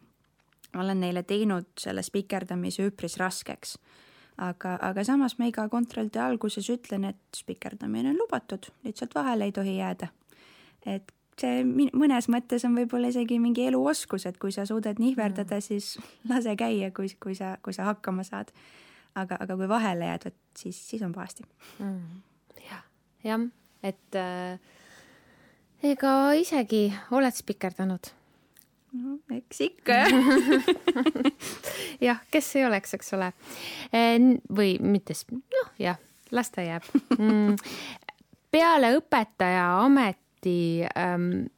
B: ma olen neile teinud selle spikerdamise üpris raskeks. aga, aga samas ma iga kontrolltöö alguses ütlen, et spikerdamine on lubatud, lihtsalt vahele ei tohi jääda. et see mõnes mõttes on võib-olla isegi mingi eluoskus, et kui sa suudad nihverdada mm., siis lase käia, kui, kui sa, kui sa hakkama saad. aga, aga kui vahele jääd, vot siis, siis on pahasti
A: mm.. jah, jah, et äh, ega isegi oled spikerdanud
B: no eks ikka jah
A: kes ei oleks, eks ole. või mitte, noh jah, las ta jääb mm. peale õpetaja ameti ähm,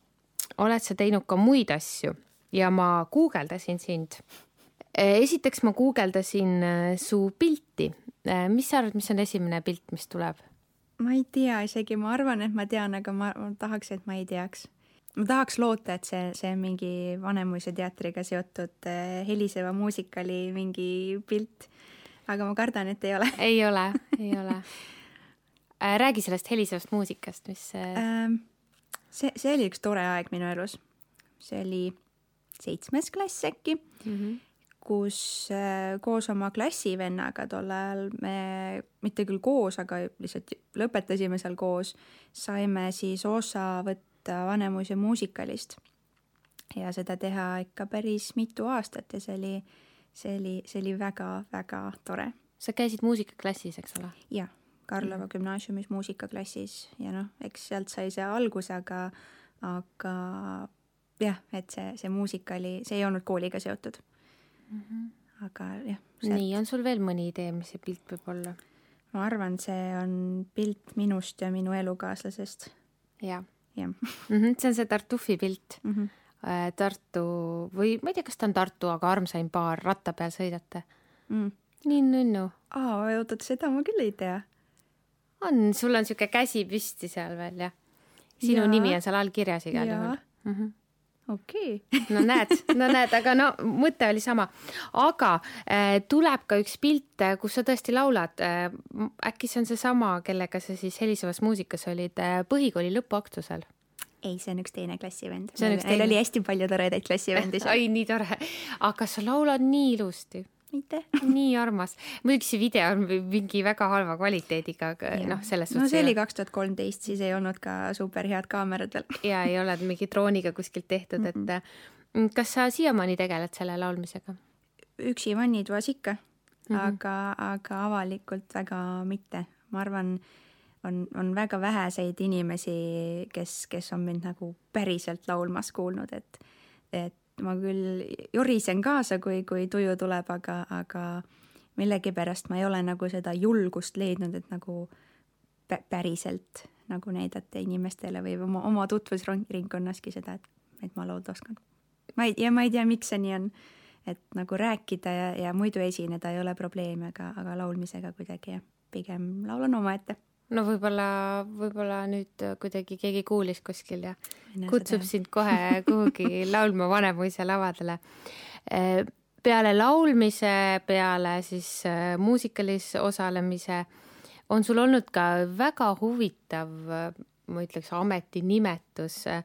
A: oled sa teinud ka muid asju ja ma guugeldasin sind. esiteks ma guugeldasin äh, su pilti. Äh, mis sa arvad, mis on esimene pilt, mis tuleb?
B: ma ei tea isegi, ma arvan, et ma tean, aga ma, ma tahaks, et ma ei teaks ma tahaks loota, et see, see mingi Vanemuise teatriga seotud heliseva muusikali mingi pilt. aga ma kardan, et ei ole.
A: ei ole, ei ole räägi sellest helisevast muusikast, mis
B: ähm,. See, see oli üks tore aeg minu elus. see oli seitsmes klass äkki mm, -hmm. kus äh, koos oma klassivennaga tol ajal me, mitte küll koos, aga lihtsalt lõpetasime seal koos, saime siis osa võtta võtta Vanemuise muusikalist ja seda teha ikka päris mitu aastat ja see oli, see oli, see oli väga-väga tore.
A: sa käisid muusikaklassis, eks ole?
B: jah, Karlova gümnaasiumis muusikaklassis ja noh, eks sealt sai see alguse, aga, aga jah, et see, see muusika oli, see ei olnud kooliga seotud mm. -hmm. aga jah.
A: nii, on sul veel mõni idee, mis see pilt võib olla?
B: ma arvan, see on pilt minust ja minu elukaaslasest.
A: jah
B: jah
A: -hmm,. see on see Tartufi pilt mm. -hmm. Tartu või ma ei tea, kas ta on Tartu, aga armsaim paar, ratta peal sõidate mm.. nii nunnu.
B: aa, oot-oot, seda ma küll ei tea.
A: On, sul on sihuke käsi püsti seal veel, jah? sinu ja. nimi on seal all kirjas igal juhul mm. -hmm
B: okei
A: okay. no näed, no näed, aga no mõte oli sama. aga äh, tuleb ka üks pilt, äh, kus sa tõesti laulad äh,. äkki see on seesama, kellega sa siis helisevas muusikas olid äh, põhikooli lõpuaktusel?
B: ei, see on üks teine klassivend. meil oli hästi palju toredaid klassivendi
A: seal. ai, nii tore. aga sa laulad nii ilusti
B: mitte.
A: nii armas. muidugi see video on mingi väga halva kvaliteediga, aga noh, selles
B: suhtes. no see oli kaks tuhat kolmteist, siis ei olnud ka super head kaamerad veel.
A: ja ei ole mingi drooniga kuskilt tehtud mm, -mm. et mm, kas sa siiamaani tegeled selle laulmisega?
B: üksi vannitoas ikka mm, -hmm. aga, aga avalikult väga mitte. ma arvan, on, on väga väheseid inimesi, kes, kes on mind nagu päriselt laulmas kuulnud, et, et ma küll jorisen kaasa, kui, kui tuju tuleb, aga, aga millegipärast ma ei ole nagu seda julgust leidnud, et nagu päriselt nagu näidata inimestele või oma, oma tutvusringkonnaski seda, et, et ma laulda oskan. ma ei, ja ma ei tea, miks see nii on. et nagu rääkida ja, ja muidu esineda ei ole probleemi, aga, aga laulmisega kuidagi jah, pigem laulan omaette
A: no võib-olla, võib-olla nüüd kuidagi keegi kuulis kuskil ja Mine kutsub sind kohe kuhugi laulma Vanemuise lavadele. peale laulmise, peale siis äh, muusikalis osalemise on sul olnud ka väga huvitav, ma ütleks, ametinimetus äh,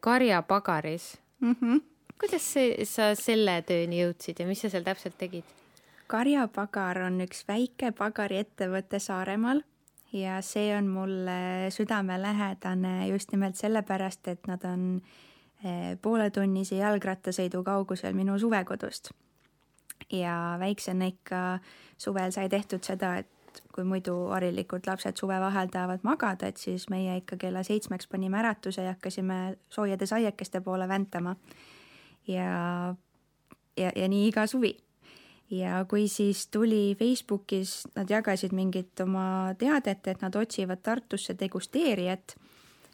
A: karjapagaris mm. -hmm. kuidas see, sa selle tööni jõudsid ja mis sa seal täpselt tegid?
B: karjapagar on üks väike pagariettevõte Saaremaal ja see on mulle südamelähedane just nimelt sellepärast, et nad on eh, pooletunnise jalgrattasõidu kaugusel minu suvekodust. ja väiksena ikka suvel sai tehtud seda, et kui muidu harilikult lapsed suvevaheajal tahavad magada, et siis meie ikka kella seitsmeks panime äratuse ja hakkasime soojade saiakeste poole väntama. ja, ja, ja nii iga suvi ja kui siis tuli Facebookis, nad jagasid mingit oma teadet, et nad otsivad Tartusse degusteerijat,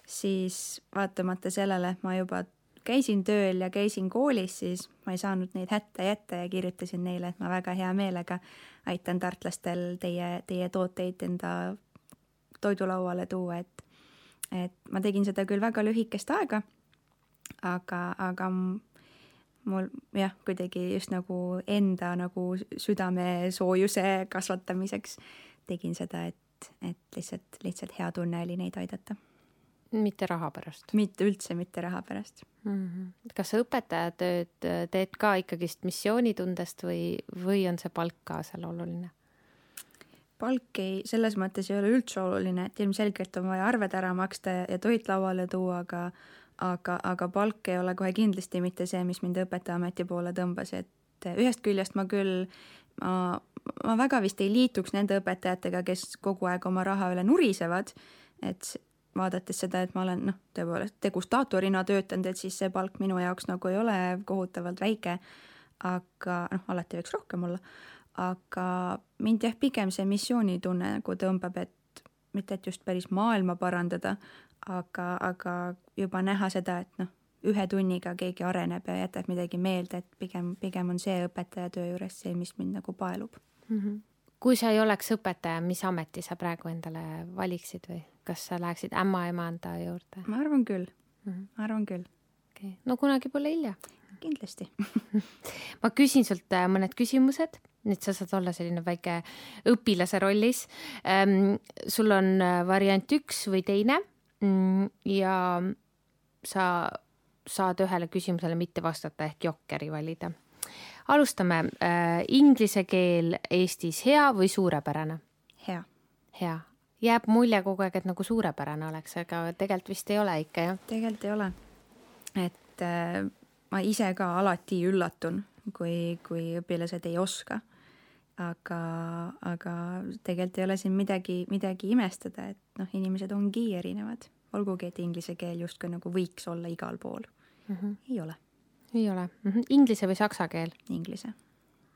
B: siis vaatamata sellele, et ma juba käisin tööl ja käisin koolis, siis ma ei saanud neid hätta jätta ja kirjutasin neile, et ma väga hea meelega aitan tartlastel teie, teie tooteid enda toidulauale tuua, et et ma tegin seda küll väga lühikest aega, aga, aga mul jah, kuidagi just nagu enda nagu südamesoojuse kasvatamiseks tegin seda, et, et lihtsalt, lihtsalt hea tunne oli neid aidata.
A: mitte raha pärast?
B: mitte üldse, mitte raha pärast
A: mm. -hmm. kas sa õpetajatööd teed ka ikkagist missioonitundest või, või on see palk ka seal oluline?
B: palk ei, selles mõttes ei ole üldse oluline, et ilmselgelt on vaja arved ära maksta ja toit lauale tuua, aga aga, aga palk ei ole kohe kindlasti mitte see, mis mind õpetajaameti poole tõmbas, et ühest küljest ma küll, ma, ma väga vist ei liituks nende õpetajatega, kes kogu aeg oma raha üle nurisevad, et vaadates seda, et ma olen noh, tõepoolest degustaatorina töötanud, et siis see palk minu jaoks nagu ei ole kohutavalt väike, aga noh, alati võiks rohkem olla, aga mind jah, pigem see missioonitunne nagu tõmbab, et mitte, et just päris maailma parandada, aga, aga juba näha seda, et noh, ühe tunniga keegi areneb ja jätab midagi meelde, et pigem, pigem on see õpetaja töö juures see, mis mind nagu paelub mm.
A: -hmm. kui sa ei oleks õpetaja, mis ameti sa praegu endale valiksid või kas sa läheksid ämmaemanda juurde?
B: ma arvan küll mm, -hmm. ma arvan küll.
A: okei okay., no kunagi pole hilja.
B: kindlasti
A: ma küsin sult äh, mõned küsimused nüüd sa saad olla selline väike õpilase rollis ähm,. sul on äh, variant üks või teine ja sa saad ühele küsimusele mitte vastata ehk jokkeri valida. alustame äh,. Inglise keel Eestis hea või suurepärane?
B: hea.
A: hea. jääb mulje kogu aeg, et nagu suurepärane oleks, aga tegelikult vist ei ole ikka, jah?
B: tegelikult ei ole. et äh, ma ise ka alati üllatun, kui, kui õpilased ei oska aga, aga tegelikult ei ole siin midagi, midagi imestada, et noh, inimesed ongi erinevad, olgugi et inglise keel justkui nagu võiks olla igal pool mm. -hmm. ei ole.
A: ei ole mm. -hmm. Inglise või saksa keel?
B: Inglise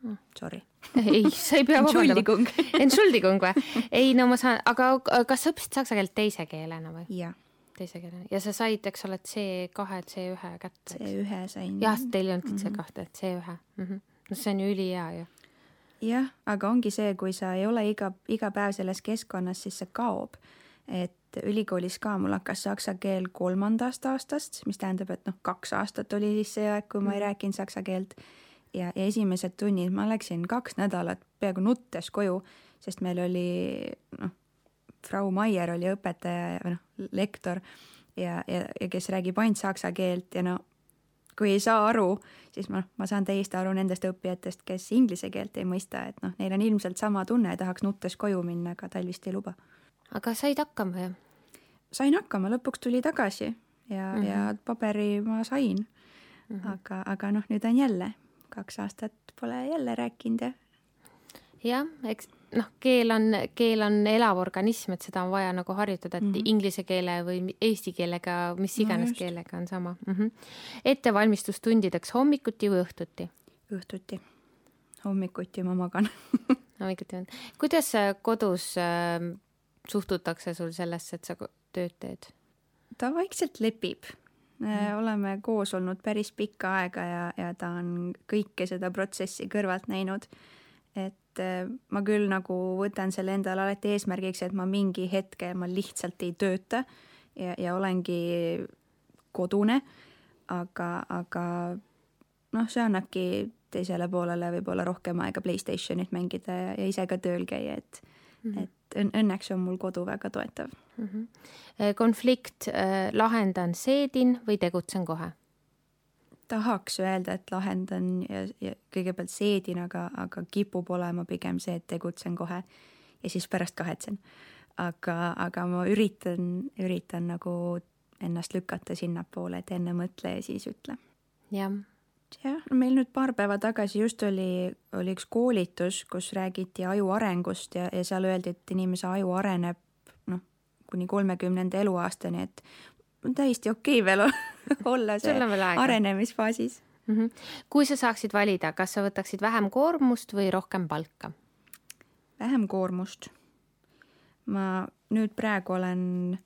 B: mm.. Sorry.
A: ei, sa ei pea
B: vabandama.
A: Entschuldigung või? ei, no ma saan, aga kas sa õppisid saksa keelt teise keelena või?
B: jah
A: teise keelena ja sa said, eks ole, C2, C1 kätte.
B: C1 sain.
A: jah, teil ei olnudki C2, et C1 mm. -hmm. no see on ju ülihea ju
B: jah, aga ongi see, kui sa ei ole iga, iga päev selles keskkonnas, siis see kaob. et ülikoolis ka mul hakkas saksa keel kolmandast aastast, mis tähendab, et noh, kaks aastat oli siis see aeg, kui ma ei mm. rääkinud saksa keelt. ja, ja esimesed tunnid ma läksin kaks nädalat peaaegu nuttes koju, sest meil oli noh, Frau Maier oli õpetaja või noh, lektor ja, ja, ja kes räägib ainult saksa keelt ja no kui ei saa aru, siis ma, ma saan täiesti aru nendest õppijatest, kes inglise keelt ei mõista, et noh, neil on ilmselt sama tunne, tahaks nuttes koju minna, aga tal vist ei luba.
A: aga said hakkama ju?
B: sain hakkama, lõpuks tuli tagasi ja mm, -hmm. ja paberi ma sain mm. -hmm. aga, aga noh, nüüd on jälle, kaks aastat pole jälle rääkinud ja.
A: jah, eks noh, keel on, keel on elav organism, et seda on vaja nagu harjutada, et mm -hmm. inglise keele või eesti keelega, mis iganes no keelega on sama mm. -hmm. ettevalmistustundideks hommikuti või õhtuti?
B: õhtuti. hommikuti ma magan
A: hommikuti on. kuidas kodus äh, suhtutakse sul sellesse, et sa tööd teed?
B: ta vaikselt lepib mm. oleme koos olnud päris pikka aega ja, ja ta on kõike seda protsessi kõrvalt näinud. Äh, ma küll nagu võtan selle endale alati eesmärgiks, et ma mingi hetke, ma lihtsalt ei tööta ja, ja olengi kodune, aga, aga noh, see annabki teisele poolele võib-olla rohkem aega Playstationit mängida ja, ja ise ka tööl käia, et mm, -hmm. et õn õnneks on mul kodu väga toetav mm.
A: -hmm. konflikt äh, lahendan seedin või tegutsen kohe
B: tahaks öelda, et lahendan ja, ja kõigepealt seedin, aga, aga kipub olema pigem see, et tegutsen kohe ja siis pärast kahetsen. aga, aga ma üritan, üritan nagu ennast lükata sinnapoole, et enne mõtle ja siis ütle.
A: jah.
B: jah, meil nüüd paar päeva tagasi just oli, oli üks koolitus, kus räägiti aju arengust ja, ja seal öeldi, et inimese aju areneb noh, kuni kolmekümnenda eluaastani, et on täiesti okei okay veel olla see arenemisfaasis
A: mm. -hmm. kui sa saaksid valida, kas sa võtaksid vähem koormust või rohkem palka?
B: vähem koormust. ma nüüd praegu olen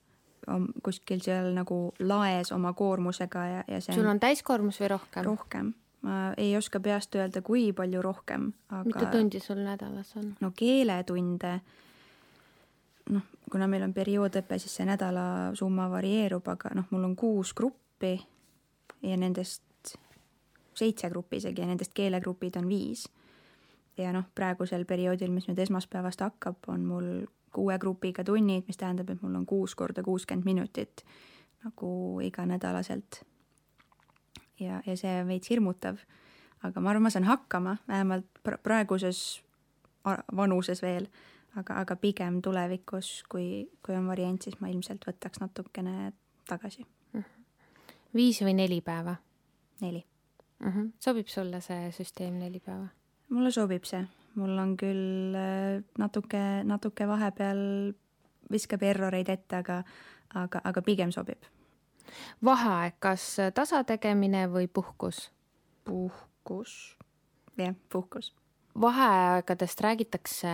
B: kuskil seal nagu laes oma koormusega ja, ja see
A: sul on täiskoormus või rohkem?
B: rohkem. ma ei oska peast öelda, kui palju rohkem,
A: aga mitu tundi sul nädalas on?
B: no keeletunde noh, kuna meil on perioodõpe, siis see nädalasumma varieerub, aga noh, mul on kuus gruppi ja nendest seitse gruppi isegi ja nendest keelegrupid on viis. ja noh, praegusel perioodil, mis nüüd esmaspäevast hakkab, on mul kuue grupiga tunnid, mis tähendab, et mul on kuus korda kuuskümmend minutit nagu iganädalaselt. ja, ja see on veits hirmutav, aga ma arvan, ma saan hakkama, vähemalt praeguses vanuses veel aga, aga pigem tulevikus, kui, kui on variant, siis ma ilmselt võtaks natukene tagasi.
A: viis või neli päeva?
B: neli
A: mm. -hmm. sobib sulle see süsteem neli päeva?
B: mulle sobib see, mul on küll äh, natuke, natuke vahepeal viskab erroreid ette, aga, aga, aga pigem sobib.
A: vaheaeg, kas tasategemine või puhkus?
B: puhkus, jah, puhkus
A: vaheaegadest räägitakse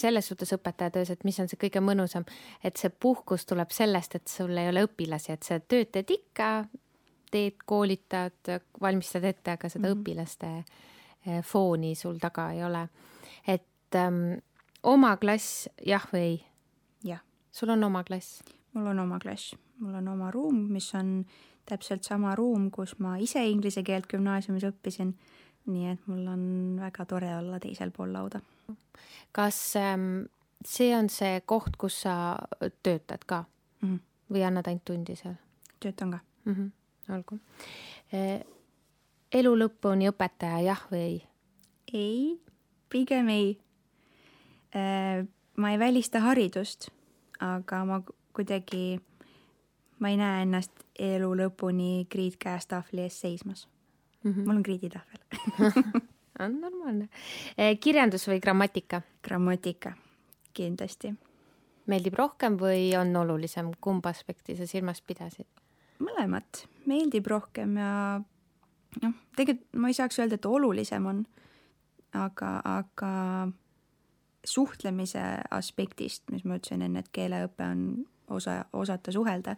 A: selles suhtes õpetajatöös, et mis on see kõige mõnusam, et see puhkus tuleb sellest, et sul ei ole õpilasi, et sa tööd teed ikka, teed, koolitad, valmistad ette, aga seda mm -hmm. õpilaste eh, fooni sul taga ei ole. et ähm, oma klass, jah või ei?
B: jah.
A: sul on oma klass?
B: mul on oma klass, mul on oma ruum, mis on täpselt sama ruum, kus ma ise inglise keelt gümnaasiumis õppisin. Nii et mul on väga tore olla teisel pool lauda.
A: kas ähm, see on see koht, kus sa töötad ka mm -hmm. või annad ainult tundi seal?
B: töötan ka
A: mm. -hmm olgu. Eh, elu lõpuni õpetaja, jah või ei?
B: ei, pigem ei. Eh, ma ei välista haridust, aga ma kuidagi, ma ei näe ennast elu lõpuni kriid käes tahvli ees seismas mm. -hmm. mul on kriiditahvel
A: on normaalne. Eh, kirjandus või grammatika?
B: grammatika, kindlasti.
A: meeldib rohkem või on olulisem, kumba aspekti sa silmas pidasid?
B: mõlemat, meeldib rohkem ja noh, tegelikult ma ei saaks öelda, et olulisem on, aga, aga suhtlemise aspektist, mis ma ütlesin enne, et keeleõpe on osa, osata suhelda,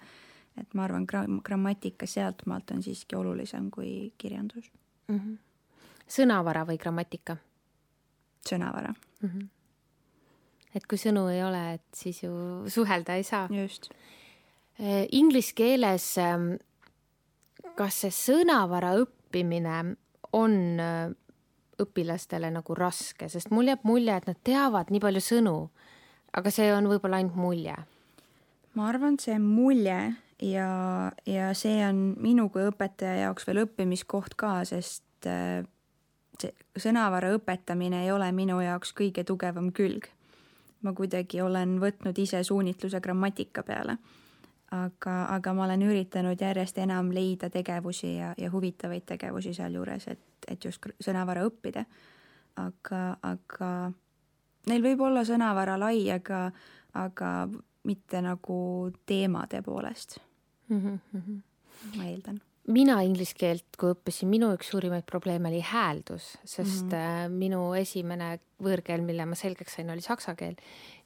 B: et ma arvan, gra-, grammatika sealtmaalt on siiski olulisem kui kirjandus mm.
A: -hmm. sõnavara või grammatika?
B: sõnavara mm. -hmm.
A: et kui sõnu ei ole, et siis ju suhelda ei saa.
B: just
A: Äh, inglise keeles, ähm, kas see sõnavara õppimine on äh, õpilastele nagu raske, sest mul jääb mulje, et nad teavad nii palju sõnu, aga see on võib-olla ainult mulje.
B: ma arvan, see mulje ja, ja see on minu kui õpetaja jaoks veel õppimiskoht ka, sest äh, see sõnavara õpetamine ei ole minu jaoks kõige tugevam külg. ma kuidagi olen võtnud ise suunitluse grammatika peale aga, aga ma olen üritanud järjest enam leida tegevusi ja, ja huvitavaid tegevusi sealjuures, et, et just sõnavara õppida. aga, aga neil võib olla sõnavara lai, aga, aga mitte nagu teemade poolest mm. -hmm. ma eeldan
A: mina inglise keelt, kui õppisin, minu üks suurimaid probleeme oli hääldus, sest mm -hmm. minu esimene võõrkeel, mille ma selgeks sain, oli saksa keel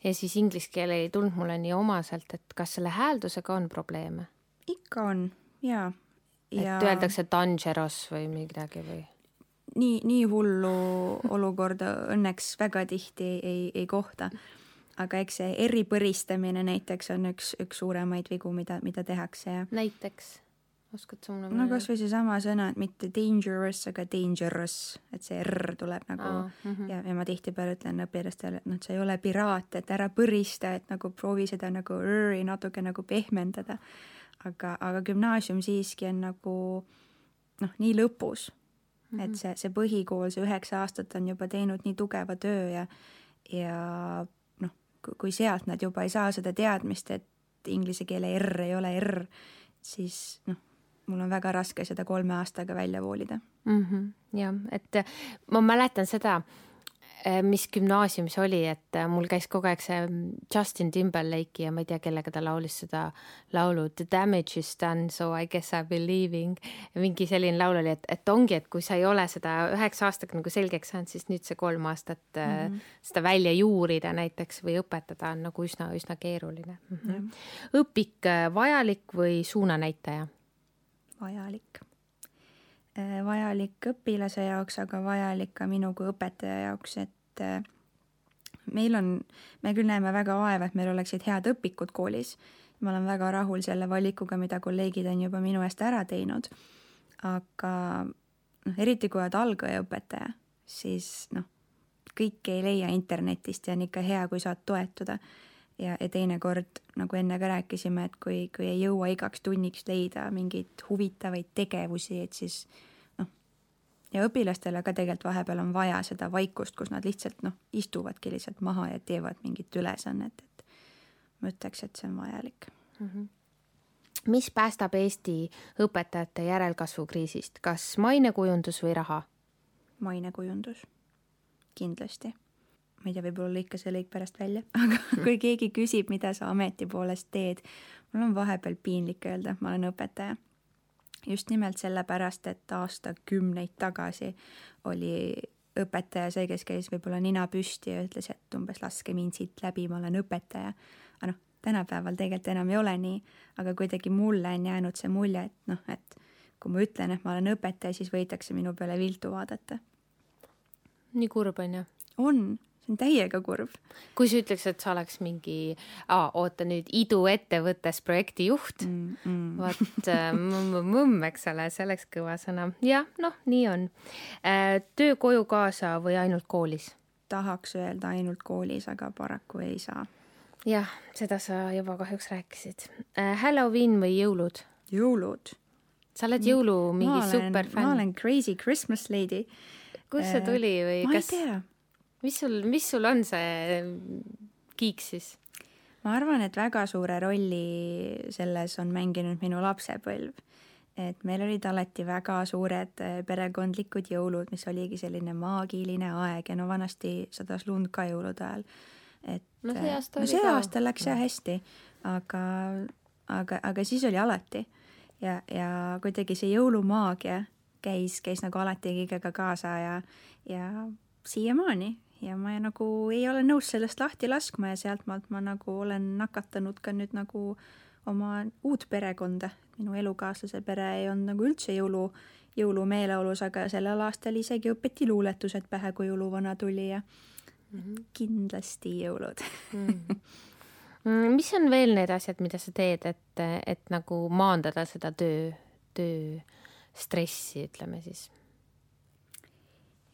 A: ja siis inglise keel ei tulnud mulle nii omaselt, et kas selle hääldusega on probleeme?
B: ikka on ja,
A: ja.... et öeldakse dangerous või midagi või?
B: nii, nii hullu olukorda õnneks väga tihti ei, ei kohta. Aga eks see eripõristamine näiteks on üks, üks suuremaid vigu, mida, mida tehakse ja.
A: näiteks oskad sa mulle
B: no kasvõi seesama sõna, et mitte dangerous, aga dangerous, et see R tuleb nagu Aa, mm -hmm. ja, ja ma tihtipeale ütlen õpilastele, et noh, sa ei ole piraat, et ära põrista, et nagu proovi seda nagu R-i natuke nagu pehmendada. aga, aga gümnaasium siiski on nagu noh, nii lõpus mm, -hmm. et see, see põhikool, see üheksa aastat on juba teinud nii tugeva töö ja, ja kui sealt nad juba ei saa seda teadmist, et inglise keele R ei ole R, siis noh mul on väga raske seda kolme aastaga välja voolida
A: mm. -hmm, jah, et ma mäletan seda, eh, mis gümnaasiumis oli, et eh, mul käis kogu aeg see Justin Timberlake'i ja ma ei tea, kellega ta laulis seda laulu The damage is done, so I guess I am leaving. mingi selline laul oli, et, et ongi, et kui sa ei ole seda üheksa aastaga nagu selgeks saanud, siis nüüd see kolm aastat mm -hmm. seda välja juurida näiteks või õpetada on nagu üsna-üsna keeruline mm. -hmm. õpik vajalik või suunanäitaja?
B: vajalik. Vajalik õpilase jaoks, aga vajalik ka minu kui õpetaja jaoks, et äh, meil on, me küll näeme väga vaeva, et meil oleksid head õpikud koolis. ma olen väga rahul selle valikuga, mida kolleegid on juba minu eest ära teinud. aga noh, eriti kui oled algajaõpetaja, siis noh, kõike ei leia internetist ja on ikka hea, kui saad toetuda ja, ja teinekord, nagu enne ka rääkisime, et kui, kui ei jõua igaks tunniks leida mingeid huvitavaid tegevusi, et siis ja õpilastele ka tegelikult vahepeal on vaja seda vaikust, kus nad lihtsalt noh, istuvadki lihtsalt maha ja teevad mingit ülesannet, et ma ütleks, et see on vajalik mm. -hmm
A: mis päästab Eesti õpetajate järelkasvukriisist, kas mainekujundus või raha?
B: mainekujundus, kindlasti. ma ei tea, võib-olla lõika see lõik pärast välja, aga kui keegi küsib, mida sa ameti poolest teed, mul on vahepeal piinlik öelda, ma olen õpetaja just nimelt sellepärast, et aastakümneid tagasi oli õpetaja see, kes käis võib-olla nina püsti ja ütles, et umbes laske mind siit läbi, ma olen õpetaja. aga noh, tänapäeval tegelikult enam ei ole nii, aga kuidagi mulle on jäänud see mulje, et noh, et kui ma ütlen, et ma olen õpetaja, siis võidakse minu peale viltu vaadata.
A: nii kurb on ju?
B: on, see on täiega kurb.
A: kui sa ütleks, et sa oleks mingi, oota nüüd iduettevõttes projektijuht mm, mm. vot äh, mõmm, eks ole, see oleks kõva sõna. jah, noh, nii on. Äh, töö koju kaasa või ainult koolis?
B: tahaks öelda ainult koolis, aga paraku ei saa.
A: jah, seda sa juba kahjuks rääkisid. Äh, Halloween või jõulud?
B: jõulud.
A: sa oled jõulu mingi superfänn?
B: ma olen crazy Christmas lady.
A: kust see tuli või
B: ma
A: kas?
B: ei tea
A: mis sul, mis sul on see kiik siis?
B: ma arvan, et väga suure rolli selles on mänginud minu lapsepõlv. et meil olid alati väga suured eh, perekondlikud jõulud, mis oligi selline maagiline aeg ja no vanasti sadas lund ka jõulude ajal. et
A: no see aasta,
B: no see aasta läks jah hästi, aga, aga, aga siis oli alati ja, ja kuidagi see jõulumaagia käis, käis nagu alati kõigega kaasa ja, ja siiamaani ja ma nagu ei ole nõus sellest lahti laskma ja sealtmaalt ma nagu olen nakatanud ka nüüd nagu oma uut perekonda. minu elukaaslase pere ei olnud nagu üldse jõulu, jõulumeeleolus, aga sellel aastal isegi õpeti luuletused pähe, kui jõuluvana tuli ja mm -hmm. kindlasti jõulud
A: mm. -hmm. mis on veel need asjad, mida sa teed, et, et nagu maandada seda töö, töö stressi, ütleme siis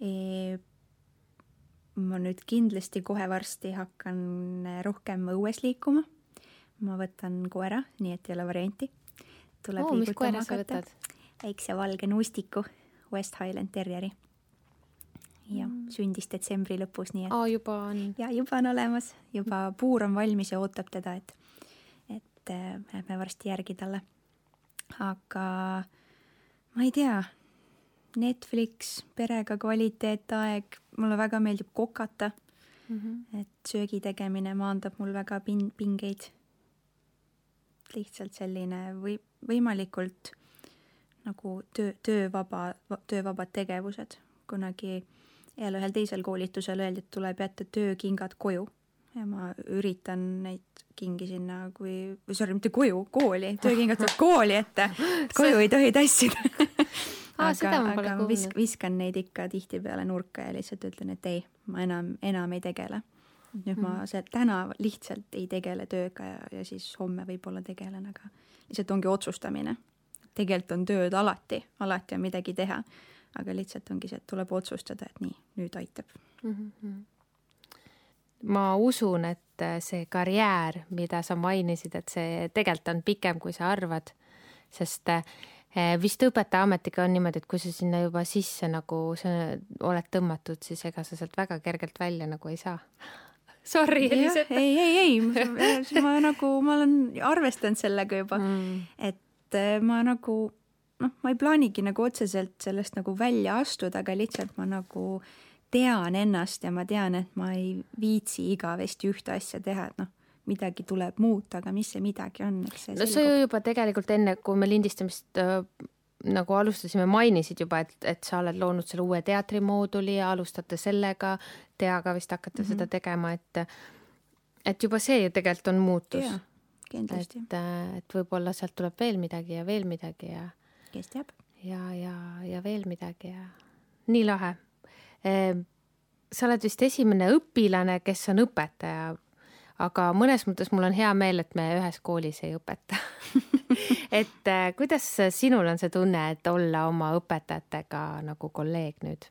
B: e? Ma nüüd kindlasti kohe varsti hakkan rohkem õues liikuma. ma võtan koera, nii et ei ole varianti.
A: tuleb oh, liigutama hakata.
B: väikse valge nuustiku, West Highland Terrieri. ja mm. sündis detsembri lõpus, nii et
A: oh,. juba on.
B: ja juba on olemas, juba puur on valmis ja ootab teda, et, et äh, lähme varsti järgi talle. aga ma ei tea Netflix, perega kvaliteetaeg, mulle väga meeldib kokata mm. -hmm. et söögi tegemine maandab mul väga pin-, pingeid. lihtsalt selline või võimalikult nagu töö, töövaba, töövabad tegevused. kunagi jälle ühel teisel koolitusel öeldi, et tuleb jätta töökingad koju ja ma üritan neid kingi sinna kui, või sorry, mitte koju, kooli, töökingad tuleb kooli ette, koju ei tohi tassida
A: Aa, aga,
B: aga ma visk, viskan neid ikka tihtipeale nurka ja lihtsalt ütlen, et ei, ma enam, enam ei tegele. nüüd mm -hmm. ma mhm. see täna lihtsalt ei tegele tööga ja, ja siis homme võib-olla tegelen, aga lihtsalt ongi otsustamine. tegelikult on tööd alati, alati on midagi teha, aga lihtsalt ongi see, et tuleb otsustada, et nii, nüüd aitab mm. -hmm
A: ma usun, et see karjäär, mida sa mainisid, et see tegelikult on pikem, kui sa arvad, sest Eh, vist õpetajaametiga on niimoodi, et kui sa sinna juba sisse nagu sa oled tõmmatud, siis ega sa sealt väga kergelt välja nagu ei saa. Sorry,
B: Elisabeth. ei, ei, ei, ma, ma nagu, ma olen arvestanud sellega juba mm., et eh, ma nagu noh, ma ei plaanigi nagu otseselt sellest nagu välja astuda, aga lihtsalt ma nagu tean ennast ja ma tean, et ma ei viitsi igavesti ühte asja teha, et noh midagi tuleb muuta, aga mis see midagi on, eks
A: see no sa ju juba tegelikult enne, kui me lindistamist äh, nagu alustasime, mainisid juba, et, et sa oled loonud selle uue teatrimooduli ja alustate sellega, Teaga vist hakkate mm -hmm. seda tegema, et et juba see ju tegelikult on muutus.
B: kindlasti.
A: et, äh, et võib-olla sealt tuleb veel midagi ja veel midagi ja
B: kes teab.
A: ja, ja, ja veel midagi ja nii lahe e,. sa oled vist esimene õpilane, kes on õpetaja aga mõnes mõttes mul on hea meel, et me ühes koolis ei õpeta et äh, kuidas sinul on see tunne, et olla oma õpetajatega nagu kolleeg nüüd?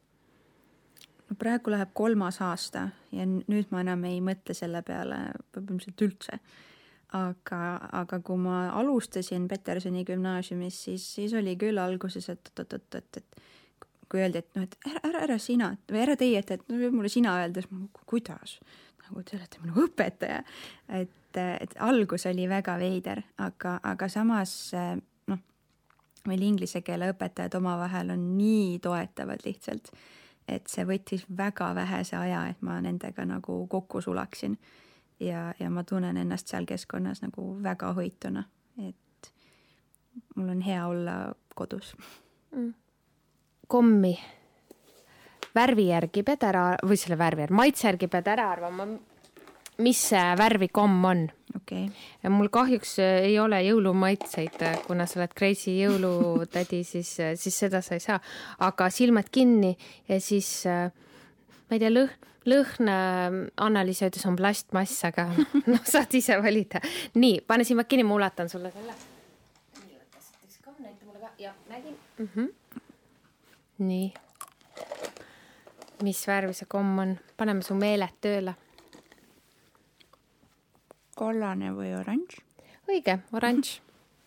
B: no praegu läheb kolmas aasta ja nüüd ma enam ei mõtle selle peale põhimõtteliselt üldse. aga, aga kui ma alustasin Petersoni gümnaasiumis, siis, siis oli küll alguses, et oot-oot-oot, et kui öeldi, et noh, et ära, ära, ära sina või ära teie, et, et no mulle sina ma, kuidas? Nagu te olete minu õpetaja. et, et algus oli väga veider, aga, aga samas noh, meil inglise keele õpetajad omavahel on nii toetavad lihtsalt, et see võttis väga vähese aja, et ma nendega nagu kokku sulaksin. ja, ja ma tunnen ennast seal keskkonnas nagu väga hoituna, et mul on hea olla kodus mm
A: kommi värvi järgi pead ära või selle värvi järgi, maitse järgi pead ära arvama, mis värvi komm on
B: okay..
A: ja mul kahjuks äh, ei ole jõulumaitseid, äh, kuna sa oled crazy jõulutädi, siis, äh, siis seda sa ei saa, aga silmad kinni ja siis ma ei tea, lõhn, lõhn Annaliis ütles on plastmass, aga noh, saad ise valida. nii, pane silmad kinni, ma ulatan sulle selle. näita mulle ka, jah, nägin mm. -hmm nii. Mis värvi see komm on? paneme su meeled tööle.
B: kollane või oranž?
A: õige, oranž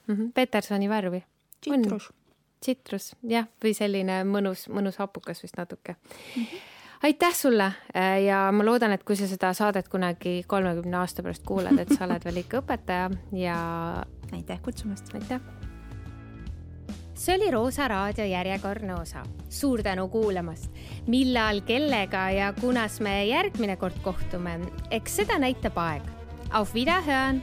A: mm. -hmm. Petersoni värvi.
B: tsitrus.
A: tsitrus, jah, või selline mõnus, mõnus hapukas vist natuke mm. -hmm aitäh sulle äh, ja ma loodan, et kui sa seda saadet kunagi kolmekümne aasta pärast kuulad, et sa oled veel ikka õpetaja ja.
B: aitäh kutsumast.
A: aitäh see oli Roosa raadio järjekordne osa. suur tänu kuulamast. millal, kellega ja kunas me järgmine kord kohtume, eks seda näitab aeg. Auf Wiederhören